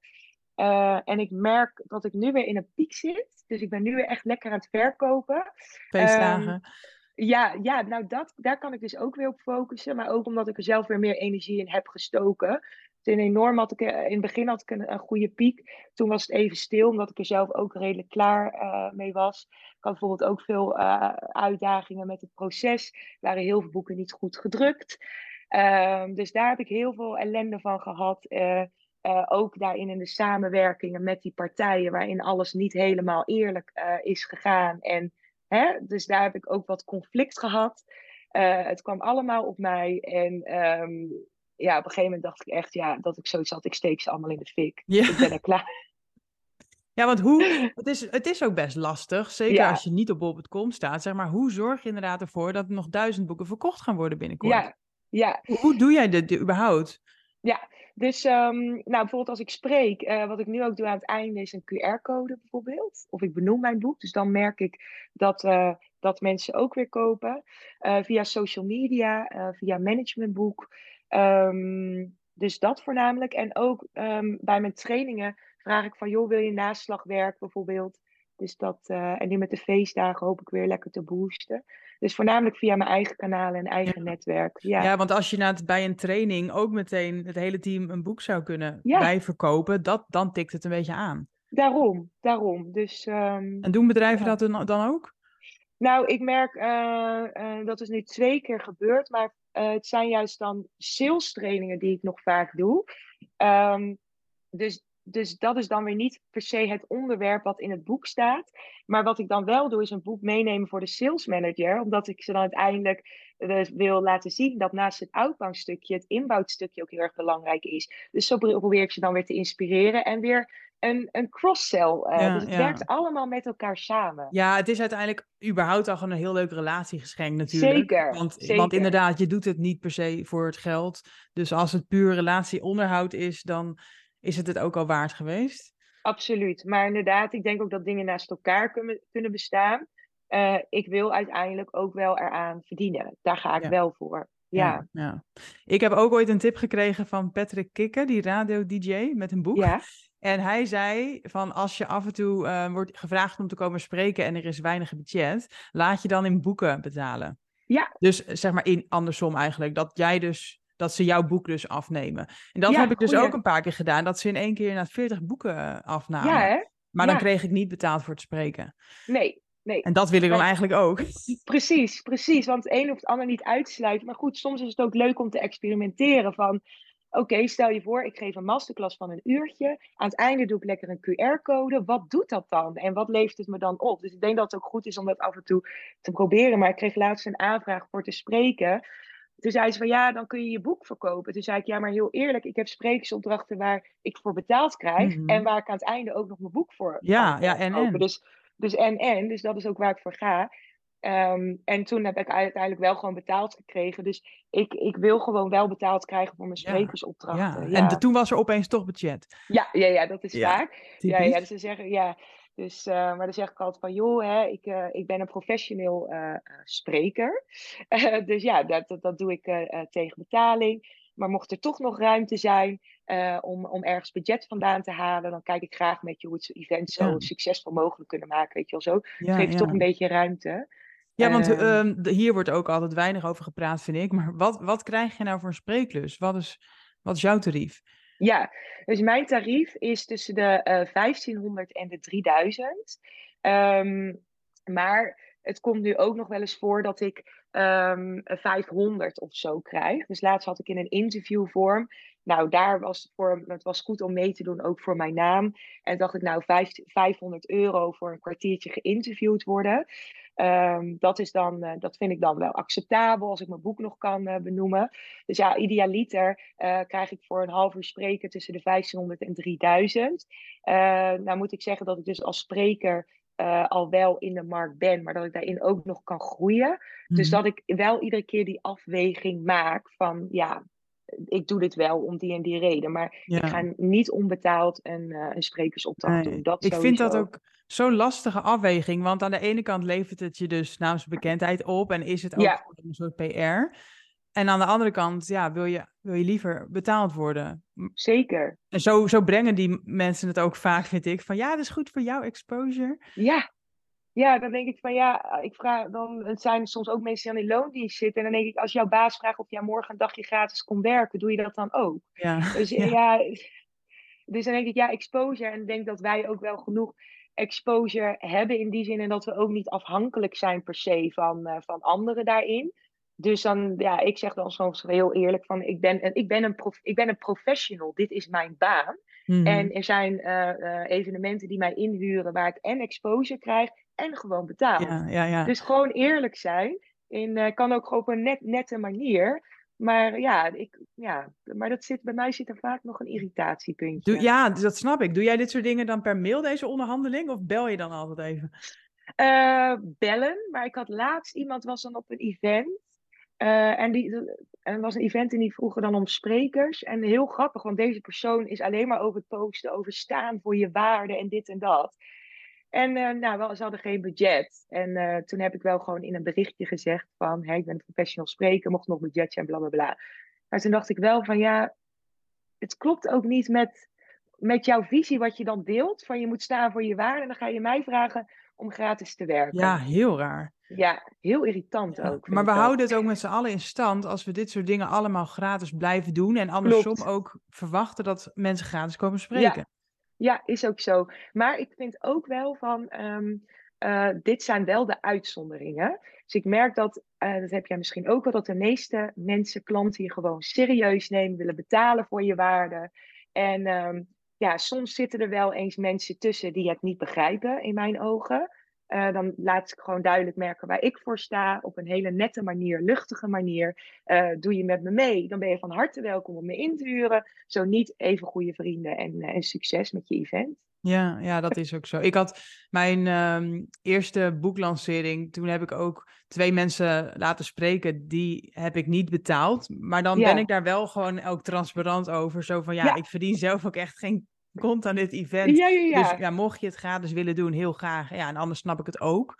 Speaker 2: Uh, en ik merk dat ik nu weer in een piek zit. Dus ik ben nu weer echt lekker aan het verkopen.
Speaker 1: Feestdagen. Um,
Speaker 2: ja, ja, nou dat, daar kan ik dus ook weer op focussen. Maar ook omdat ik er zelf weer meer energie in heb gestoken. In enorm had ik, eh, in het begin had ik een, een, goede piek. Toen was het even stil, omdat ik er zelf ook redelijk klaar uh, mee was. Ik had bijvoorbeeld ook veel uh, uitdagingen met het proces. Er waren heel veel boeken niet goed gedrukt. Uh, dus daar heb ik heel veel ellende van gehad. ook daarin in de samenwerkingen met die partijen, waarin alles niet helemaal eerlijk is gegaan. En, hè, dus daar heb ik ook wat conflict gehad. het kwam allemaal op mij. En um, ja, op een gegeven moment dacht ik echt ja, dat ik zoiets had, ik steek ze allemaal in de fik. Ja. Ik ben er klaar.
Speaker 1: Ja, want hoe, het is, het is ook best lastig, zeker als je niet op bol.com staat, zeg maar, hoe zorg je inderdaad ervoor dat er nog duizend boeken verkocht gaan worden binnenkort?
Speaker 2: Ja, ja.
Speaker 1: Hoe doe jij dit überhaupt?
Speaker 2: Ja, dus um, nou, bijvoorbeeld als ik spreek, uh, wat ik nu ook doe aan het einde is een QR-code bijvoorbeeld. Of ik benoem mijn boek, dus dan merk ik dat, uh, dat mensen ook weer kopen. Uh, via social media, via managementboek. Um, dus dat voornamelijk. En ook um, bij mijn trainingen vraag ik van, joh, wil je naslagwerk bijvoorbeeld? Dus dat, uh, en nu met de feestdagen hoop ik weer lekker te boosten. Dus voornamelijk via mijn eigen kanalen en eigen netwerk. Ja.
Speaker 1: ja, want als je na het, bij een training ook meteen het hele team een boek zou kunnen bijverkopen, dat, dan tikt het een beetje aan.
Speaker 2: Daarom, daarom. Dus, um,
Speaker 1: en doen bedrijven dat dan ook?
Speaker 2: Nou, ik merk uh, uh, dat is nu twee keer gebeurd, maar uh, het zijn juist dan sales trainingen die ik nog vaak doe. Um, dus, dus dat is dan weer niet per se het onderwerp wat in het boek staat. Maar wat ik dan wel doe, is een boek meenemen voor de sales manager. Omdat ik ze dan uiteindelijk wil laten zien dat naast het outbound-stukje, het inboudstukje ook heel erg belangrijk is. Dus zo probeer ik ze dan weer te inspireren en weer een, een cross-sell. Uh, dus het werkt allemaal met elkaar samen.
Speaker 1: Ja, het is uiteindelijk überhaupt al gewoon een heel leuke relatiegeschenk natuurlijk.
Speaker 2: Zeker
Speaker 1: want,
Speaker 2: zeker.
Speaker 1: want inderdaad, je doet het niet per se voor het geld. Dus als het puur relatieonderhoud is, dan is het het ook al waard geweest.
Speaker 2: Absoluut. Maar inderdaad, ik denk ook dat dingen naast elkaar kunnen, kunnen bestaan. Uh, ik wil uiteindelijk ook wel eraan verdienen. Daar ga ik ja. wel voor. Ja.
Speaker 1: ja. Ja, Ik heb ook ooit een tip gekregen van Patrick Kikker, die radio-dj, met een boek.
Speaker 2: Ja.
Speaker 1: En hij zei van als je af en toe uh, wordt gevraagd om te komen spreken en er is weinig budget, laat je dan in boeken betalen.
Speaker 2: Ja.
Speaker 1: Dus zeg maar in andersom eigenlijk, dat jij dus dat ze jouw boek dus afnemen. En dat ja, heb ik dus goeie. ook een paar keer gedaan, dat ze in één keer naar 40 boeken eh, afnamen.
Speaker 2: Ja, hè?
Speaker 1: Maar dan kreeg ik niet betaald voor het spreken.
Speaker 2: Nee, nee.
Speaker 1: En dat wil ik dan eigenlijk ook.
Speaker 2: Precies, precies. Want het een of het ander niet uitsluiten. Maar goed, soms is het ook leuk om te experimenteren van Oké, okay, stel je voor, ik geef een masterclass van een uurtje. Aan het einde doe ik lekker een QR-code. Wat doet dat dan? En wat levert het me dan op? Dus ik denk dat het ook goed is om dat af en toe te proberen. Maar ik kreeg laatst een aanvraag voor te spreken. Toen zei ze van ja, dan kun je je boek verkopen. Toen zei ik ja, maar heel eerlijk, ik heb sprekersopdrachten waar ik voor betaald krijg. Mm -hmm. En waar ik aan het einde ook nog mijn boek voor
Speaker 1: Ja, ja, en en.
Speaker 2: Dus, dus en en, dus dat is ook waar ik voor ga. Um, en toen heb ik uiteindelijk wel gewoon betaald gekregen. Dus ik, ik wil gewoon wel betaald krijgen voor mijn sprekersopdrachten.
Speaker 1: Ja, ja. En de, toen was er opeens toch budget.
Speaker 2: Ja, ja, ja dat is vaak. Ja, ja, dus ze zeggen, ja. Dus, uh, maar dan zeg ik altijd van, joh, hè, ik, uh, ik ben een professioneel uh, spreker. dus ja, dat, dat, dat doe ik tegen betaling. Maar mocht er toch nog ruimte zijn, om, om ergens budget vandaan te halen, dan kijk ik graag met je hoe het event zo
Speaker 1: Ja.
Speaker 2: succesvol mogelijk kunnen maken. Weet je wel zo.
Speaker 1: Ja,
Speaker 2: Geef je
Speaker 1: ja.
Speaker 2: toch een beetje ruimte.
Speaker 1: Ja, want
Speaker 2: Ehm,
Speaker 1: ehm, hier wordt ook altijd weinig over gepraat, vind ik. Maar wat, wat krijg je nou voor een spreeklus? Wat is, wat is jouw tarief?
Speaker 2: Ja, dus mijn tarief is tussen de eh 1500 en de 3000. Ehm, maar het komt nu ook nog wel eens voor dat ik ehm 500 of zo krijg. Dus laatst had ik in een interviewvorm. Nou, daar was het voor, het was goed om mee te doen, ook voor mijn naam. En dacht ik, nou, vijf- 500 euro voor een kwartiertje geïnterviewd worden. Ehm, dat, is dan, eh, dat vind ik dan wel acceptabel als ik mijn boek nog kan eh, benoemen. Dus ja, idealiter eh, krijg ik voor een half uur spreken tussen de 1500 en 3000. Eh, nou moet ik zeggen dat ik dus als spreker eh, al wel in de markt ben, maar dat ik daarin ook nog kan groeien. Dus
Speaker 1: Mhm.
Speaker 2: dat ik wel iedere keer die afweging maak van ja, ik doe dit wel om die en die reden. Maar
Speaker 1: Ja.
Speaker 2: ik ga niet onbetaald een, eh, een sprekersopdracht
Speaker 1: Nee,
Speaker 2: doen. Dat
Speaker 1: ik vind dat ook zo'n lastige afweging. Want aan de ene kant levert het je dus naamsbekendheid op en is het ook
Speaker 2: Ja.
Speaker 1: een soort PR. En aan de andere kant, ja, wil je, wil je liever betaald worden.
Speaker 2: Zeker.
Speaker 1: En zo, zo brengen die mensen het ook vaak, vind ik. Van ja, dat is goed voor jouw exposure.
Speaker 2: Ja. Ja, dan denk ik van ja, ik vraag dan, het zijn soms ook mensen die aan die loondienst zitten. En dan denk ik, als jouw baas vraagt of jij morgen een dagje gratis komt werken, doe je dat dan ook?
Speaker 1: Ja,
Speaker 2: Dus
Speaker 1: ja.
Speaker 2: ja, dus dan denk ik, ja, exposure. En ik denk dat wij ook wel genoeg exposure hebben in die zin. En dat we ook niet afhankelijk zijn per se van, eh, van anderen daarin. Dus dan, ja, ik zeg dan soms heel eerlijk van, ik ben, ik ben, een, prof, ik ben een professional. Dit is mijn baan.
Speaker 1: Mhm.
Speaker 2: En er zijn eh, eh, evenementen die mij inhuren waar ik en exposure krijg en gewoon betaal.
Speaker 1: ja, ja, ja.
Speaker 2: Dus gewoon eerlijk zijn. In, eh, kan ook gewoon op een net, nette manier. Maar ja, ik, ja, maar dat zit, bij mij zit er vaak nog een irritatiepuntje.
Speaker 1: Doe, ja, dat snap ik. Doe jij dit soort dingen dan per mail, deze onderhandeling? Of bel je dan altijd even?
Speaker 2: Eh, bellen, maar ik had laatst iemand was dan op een event. Eh, en die, er was een event en die vroegen dan om sprekers. En heel grappig, want deze persoon is alleen maar over het posten, over staan voor je waarde en dit en dat. En eh, nou, wel, ze hadden geen budget. En eh, toen heb ik wel gewoon in een berichtje gezegd van, hè, ik ben een professional spreker, mocht nog budget zijn, bla bla bla. Maar toen dacht ik wel van, ja, het klopt ook niet met, met jouw visie wat je dan deelt. Van je moet staan voor je waarde en dan ga je mij vragen om gratis te werken.
Speaker 1: Ja, heel raar.
Speaker 2: Ja, heel irritant ook.
Speaker 1: Maar we houden het ook met z'n allen in stand als we dit soort dingen allemaal gratis blijven doen. En andersom
Speaker 2: Klopt.
Speaker 1: ook verwachten dat mensen gratis komen spreken.
Speaker 2: Ja, is ook zo. Maar ik vind ook wel van, ehm, eh, dit zijn wel de uitzonderingen. Dus ik merk dat, eh, dat heb jij misschien ook wel, dat de meeste mensen, klanten je gewoon serieus nemen, willen betalen voor je waarde. En ehm, ja, soms zitten er wel eens mensen tussen die het niet begrijpen, in mijn ogen. Eh, dan laat ik gewoon duidelijk merken waar ik voor sta. Op een hele nette manier, luchtige manier. Eh, doe je met me mee, dan ben je van harte welkom om me in te huren. Zo niet even goede vrienden en, eh, en succes met je event.
Speaker 1: Ja, ja, dat is ook zo. Ik had mijn ehm, eerste boeklancering, toen heb ik ook twee mensen laten spreken, die heb ik niet betaald. Maar dan
Speaker 2: Ja.
Speaker 1: ben ik daar wel gewoon ook transparant over. Zo van, ja,
Speaker 2: Ja.
Speaker 1: ik verdien zelf ook echt geen kont aan dit event.
Speaker 2: Ja, ja, ja.
Speaker 1: Dus ja, mocht je het gratis willen doen, heel graag. Ja, en anders snap ik het ook.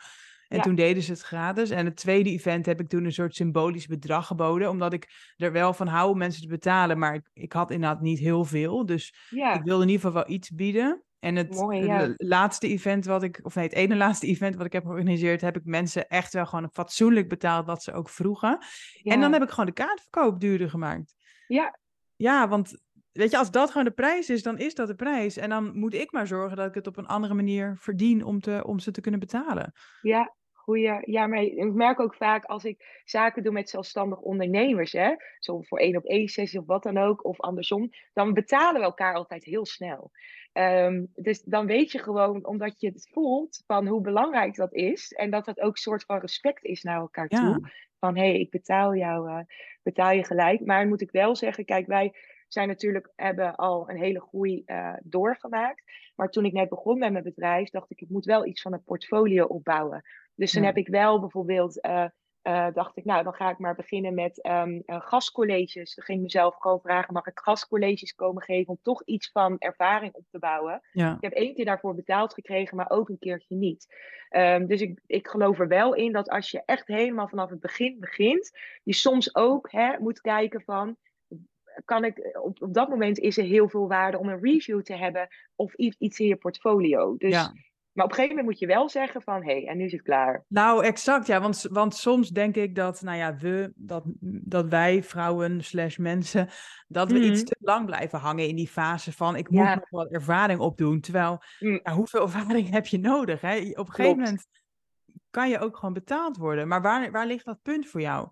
Speaker 1: En
Speaker 2: Ja.
Speaker 1: toen deden ze het gratis. En het tweede event heb ik toen een soort symbolisch bedrag geboden. Omdat ik er wel van hou om mensen te betalen. Maar ik, ik had inderdaad niet heel veel. Dus
Speaker 2: ja.
Speaker 1: ik wilde in ieder geval wel iets bieden. En het
Speaker 2: Mooi, ja.
Speaker 1: la- laatste event wat ik, of nee, het ene laatste event wat ik heb georganiseerd, heb ik mensen echt wel gewoon fatsoenlijk betaald wat ze ook vroegen. En dan heb ik gewoon de kaartverkoop duurder gemaakt.
Speaker 2: Ja.
Speaker 1: Ja, want weet je, als dat gewoon de prijs is, dan is dat de prijs. En dan moet ik maar zorgen dat ik het op een andere manier verdien om, te, om ze te kunnen betalen.
Speaker 2: Ja, goeie. Ja, maar ik merk ook vaak als ik zaken doe met zelfstandig ondernemers, hè, zo voor één op één sessie of wat dan ook, of andersom, dan betalen we elkaar altijd heel snel. Ehm, dus dan weet je gewoon, omdat je het voelt, van hoe belangrijk dat is. En dat dat ook een soort van respect is naar elkaar
Speaker 1: Ja.
Speaker 2: toe. Van hé, hey, ik betaal jou, eh, betaal je gelijk. Maar moet ik wel zeggen, kijk, wij zijn natuurlijk, hebben al een hele groei eh, doorgemaakt. Maar toen ik net begon met mijn bedrijf, dacht ik, ik moet wel iets van een portfolio opbouwen. Dus toen
Speaker 1: Ja.
Speaker 2: heb ik wel bijvoorbeeld, eh, eh, dacht ik, nou, dan ga ik maar beginnen met eh, gastcolleges. Dan ging ik mezelf gewoon vragen, mag ik gastcolleges komen geven om toch iets van ervaring op te bouwen?
Speaker 1: Ja,
Speaker 2: Ik heb één keer daarvoor betaald gekregen, maar ook een keertje niet. Ehm, dus ik, ik geloof er wel in dat als je echt helemaal vanaf het begin begint, je soms ook hè, moet kijken van kan ik, op, op dat moment is er heel veel waarde om een review te hebben of iets, iets in je portfolio. Dus,
Speaker 1: Ja.
Speaker 2: Maar op een gegeven moment moet je wel zeggen van, hé, hey, en nu is het klaar.
Speaker 1: Nou, exact, ja. Want, want soms denk ik dat, nou ja, we, dat, dat wij, vrouwen slash mensen, dat we iets
Speaker 2: Mhm.
Speaker 1: te lang blijven hangen in die fase van ik moet
Speaker 2: Ja.
Speaker 1: nog wat ervaring opdoen. Terwijl,
Speaker 2: Mm.
Speaker 1: hoeveel ervaring heb je nodig? Hè? Op een gegeven moment kan je ook gewoon betaald worden. Maar waar, waar ligt dat punt voor jou?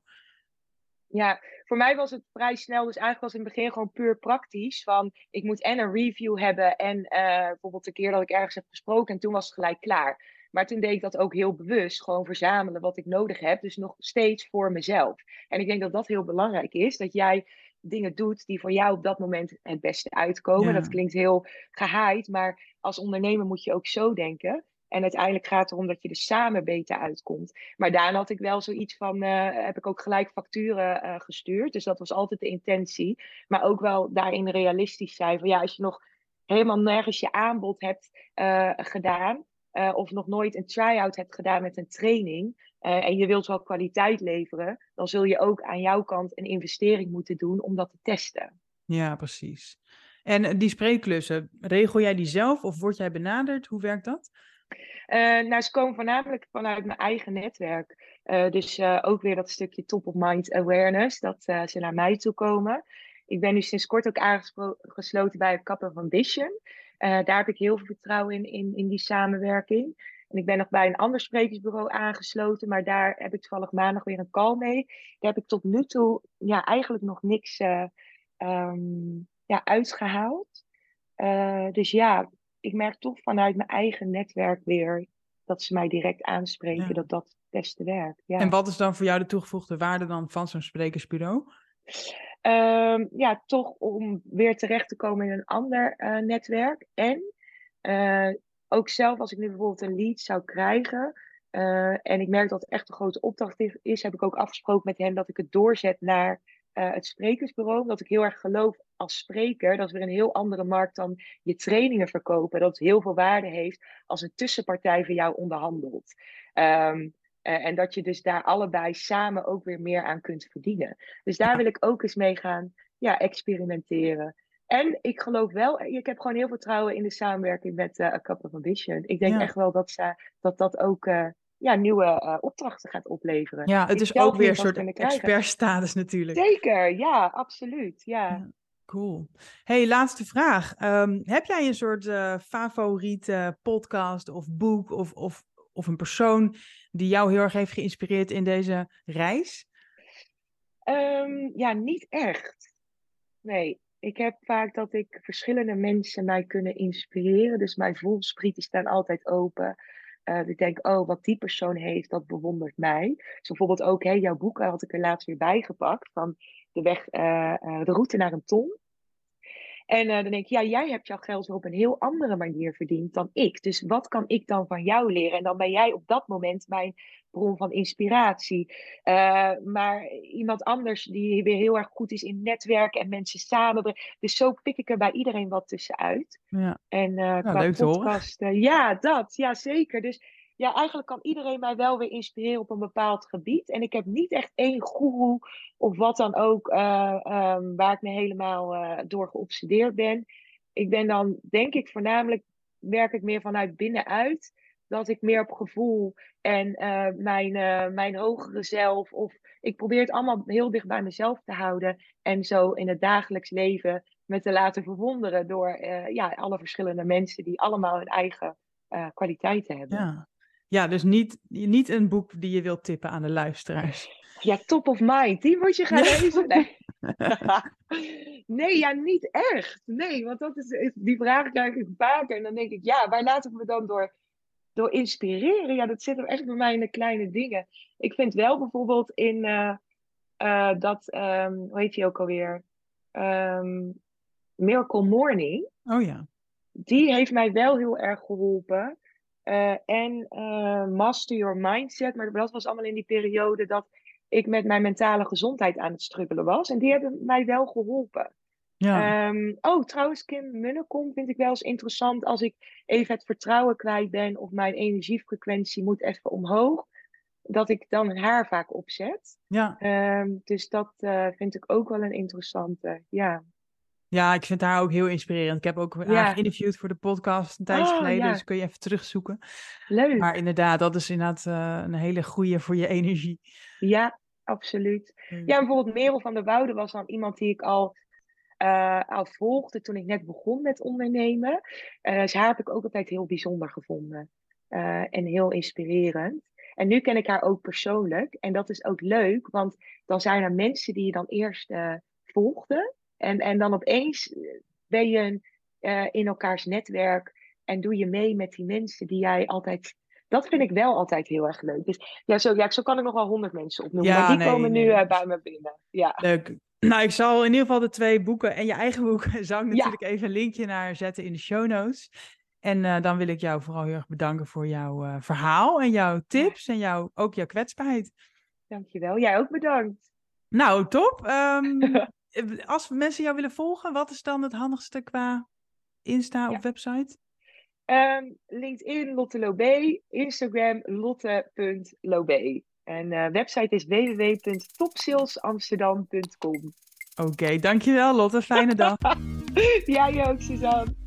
Speaker 2: Ja, voor mij was het vrij snel. Dus eigenlijk was het in het begin gewoon puur praktisch. Van ik moet en een review hebben. En eh, bijvoorbeeld een keer dat ik ergens heb gesproken. En toen was het gelijk klaar. Maar toen deed ik dat ook heel bewust. Gewoon verzamelen wat ik nodig heb. Dus nog steeds voor mezelf. En ik denk dat dat heel belangrijk is. Dat jij dingen doet die voor jou op dat moment het beste uitkomen.
Speaker 1: Ja.
Speaker 2: Dat klinkt heel gehaaid. Maar als ondernemer moet je ook zo denken. En uiteindelijk gaat het erom dat je er samen beter uitkomt. Maar daarna had ik wel zoiets van, eh, heb ik ook gelijk facturen eh, gestuurd. Dus dat was altijd de intentie. Maar ook wel daarin realistisch zijn. Van ja, als je nog helemaal nergens je aanbod hebt eh, gedaan. of nog nooit een try-out hebt gedaan met een training. en je wilt wel kwaliteit leveren. Dan zul je ook aan jouw kant een investering moeten doen om dat te testen.
Speaker 1: Ja, precies. En die spreekklussen, regel jij die zelf of word jij benaderd? Hoe werkt dat?
Speaker 2: Eh, nou, ze komen voornamelijk vanuit mijn eigen netwerk. Eh, dus eh, ook weer dat stukje top of mind awareness, dat ze naar mij toe komen. Ik ben nu sinds kort ook aangesloten bij het Kappa Foundation. Eh, daar heb ik heel veel vertrouwen in, in, in die samenwerking. En ik ben nog bij een ander sprekersbureau aangesloten, maar daar heb ik toevallig maandag weer een call mee. Daar heb ik tot nu toe ja, eigenlijk nog niks eh, ehm, ja, uitgehaald. Eh, dus ja, ik merk toch vanuit mijn eigen netwerk weer dat ze mij direct aanspreken,
Speaker 1: Ja.
Speaker 2: dat dat het beste werkt. Ja.
Speaker 1: En wat is dan voor jou de toegevoegde waarde dan van zo'n sprekersbureau?
Speaker 2: Ehm, ja, toch om weer terecht te komen in een ander eh, netwerk. En eh, ook zelf, als ik nu bijvoorbeeld een lead zou krijgen. eh, en ik merk dat het echt een grote opdracht is, is, heb ik ook afgesproken met hen dat ik het doorzet naar eh, het sprekersbureau. Omdat ik heel erg geloof als spreker, dat is weer een heel andere markt dan je trainingen verkopen. Dat het heel veel waarde heeft als een tussenpartij voor jou onderhandelt. Ehm, eh, en dat je dus daar allebei samen ook weer meer aan kunt verdienen. Dus daar wil ik ook eens mee gaan ja, experimenteren. En ik geloof wel, ik heb gewoon heel vertrouwen in de samenwerking met eh A Cup of Ambition. Ik denk
Speaker 1: Ja.
Speaker 2: echt wel dat ze, dat, dat ook eh, ja, nieuwe eh, opdrachten gaat opleveren.
Speaker 1: Ja, het is ook weer een soort expertstatus natuurlijk.
Speaker 2: Zeker, ja, absoluut. Ja.
Speaker 1: Ja. Cool. Hey, laatste vraag. Ehm, heb jij een soort eh, favoriete podcast of boek of, of, of een persoon die jou heel erg heeft geïnspireerd in deze reis?
Speaker 2: Ehm, ja, niet echt. Nee, ik heb vaak dat ik verschillende mensen mij kunnen inspireren. Dus mijn voelsprieten staan altijd open. Eh, ik denk, oh, wat die persoon heeft, dat bewondert mij. Dus bijvoorbeeld ook, hè, jouw boek had ik er laatst weer bijgepakt. Van de weg, eh, eh, de route naar een ton. En eh, dan denk ik, ja, jij hebt jouw geld op een heel andere manier verdiend dan ik. Dus wat kan ik dan van jou leren? En dan ben jij op dat moment mijn bron van inspiratie. Eh, maar iemand anders die weer heel erg goed is in netwerken en mensen samenbrengen. Dus zo pik ik er bij iedereen wat tussenuit.
Speaker 1: Ja.
Speaker 2: En eh qua podcast, ja, dat, ja zeker. Dus ja, eigenlijk kan iedereen mij wel weer inspireren op een bepaald gebied. En ik heb niet echt één goeroe of wat dan ook, eh, ehm, waar ik me helemaal eh, door geobsedeerd ben. Ik ben dan, denk ik, voornamelijk werk ik meer vanuit binnenuit. Dat ik meer op gevoel en eh, mijn, mijn hogere zelf. Of ik probeer het allemaal heel dicht bij mezelf te houden. En zo in het dagelijks leven me te laten verwonderen door ja, alle verschillende mensen die allemaal hun eigen kwaliteiten hebben.
Speaker 1: Ja, ja dus niet, niet een boek die je wilt tippen aan de luisteraars.
Speaker 2: Ja, top of mind, die moet je gaan lezen. Nee. nee, ja, niet echt. Nee, want dat is, die vraag krijg ik vaker. En dan denk ik, ja, waar laten we me dan door, door inspireren? Ja, dat zit hem echt bij mij in de kleine dingen. Ik vind wel bijvoorbeeld in eh, eh, dat, ehm, hoe heet die ook alweer? Ehm, Miracle Morning.
Speaker 1: Oh ja.
Speaker 2: die heeft mij wel heel erg geholpen. Eh, en eh, Master Your Mindset. Maar dat was allemaal in die periode dat ik met mijn mentale gezondheid aan het struggelen was. En die hebben mij wel geholpen.
Speaker 1: Ja,
Speaker 2: Ehm, oh, trouwens, Kim Munnekom vind ik wel eens interessant als ik even het vertrouwen kwijt ben of mijn energiefrequentie moet even omhoog. dat ik dan haar vaak opzet.
Speaker 1: Ja.
Speaker 2: Ehm, dus dat uh, vind ik ook wel een interessante. Ja.
Speaker 1: Ja, ik vind haar ook heel inspirerend. Ik heb ook haar geïnterviewd voor de podcast een tijdje oh, geleden, dus kun je even terugzoeken.
Speaker 2: Leuk.
Speaker 1: Maar inderdaad, dat is inderdaad uh, een hele goede voor je energie.
Speaker 2: Ja, absoluut. Ja, bijvoorbeeld Merel van der Woude was dan iemand die ik al, uh, al volgde toen ik net begon met ondernemen. Uh, dus haar heb ik ook altijd heel bijzonder gevonden. en heel inspirerend. En nu ken ik haar ook persoonlijk. En dat is ook leuk, want dan zijn er mensen die je dan eerst volgde. En, en dan opeens ben je uh, in elkaars netwerk en doe je mee met die mensen die jij altijd. Dat vind ik wel altijd heel erg leuk. Dus ja, zo, ja, zo kan ik nog wel honderd mensen opnoemen. Ja, maar die komen nu uh, bij me binnen. Ja.
Speaker 1: Leuk. Nou, ik zal in ieder geval de twee boeken en je eigen boek zou ik natuurlijk even een linkje naar zetten in de show notes. En uh, dan wil ik jou vooral heel erg bedanken voor jouw verhaal en jouw tips en jouw, ook jouw kwetsbaarheid.
Speaker 2: Dankjewel. Jij ook bedankt.
Speaker 1: Nou, top. Um, als mensen jou willen volgen, wat is dan het handigste qua Insta of website?
Speaker 2: Um, LinkedIn Lotte Lobé, Instagram lotte.lobé. En uh, website is www.topsalesamsterdam.com.
Speaker 1: Oké, dankjewel Lotte. Fijne dag.
Speaker 2: Jij ook, Suzanne.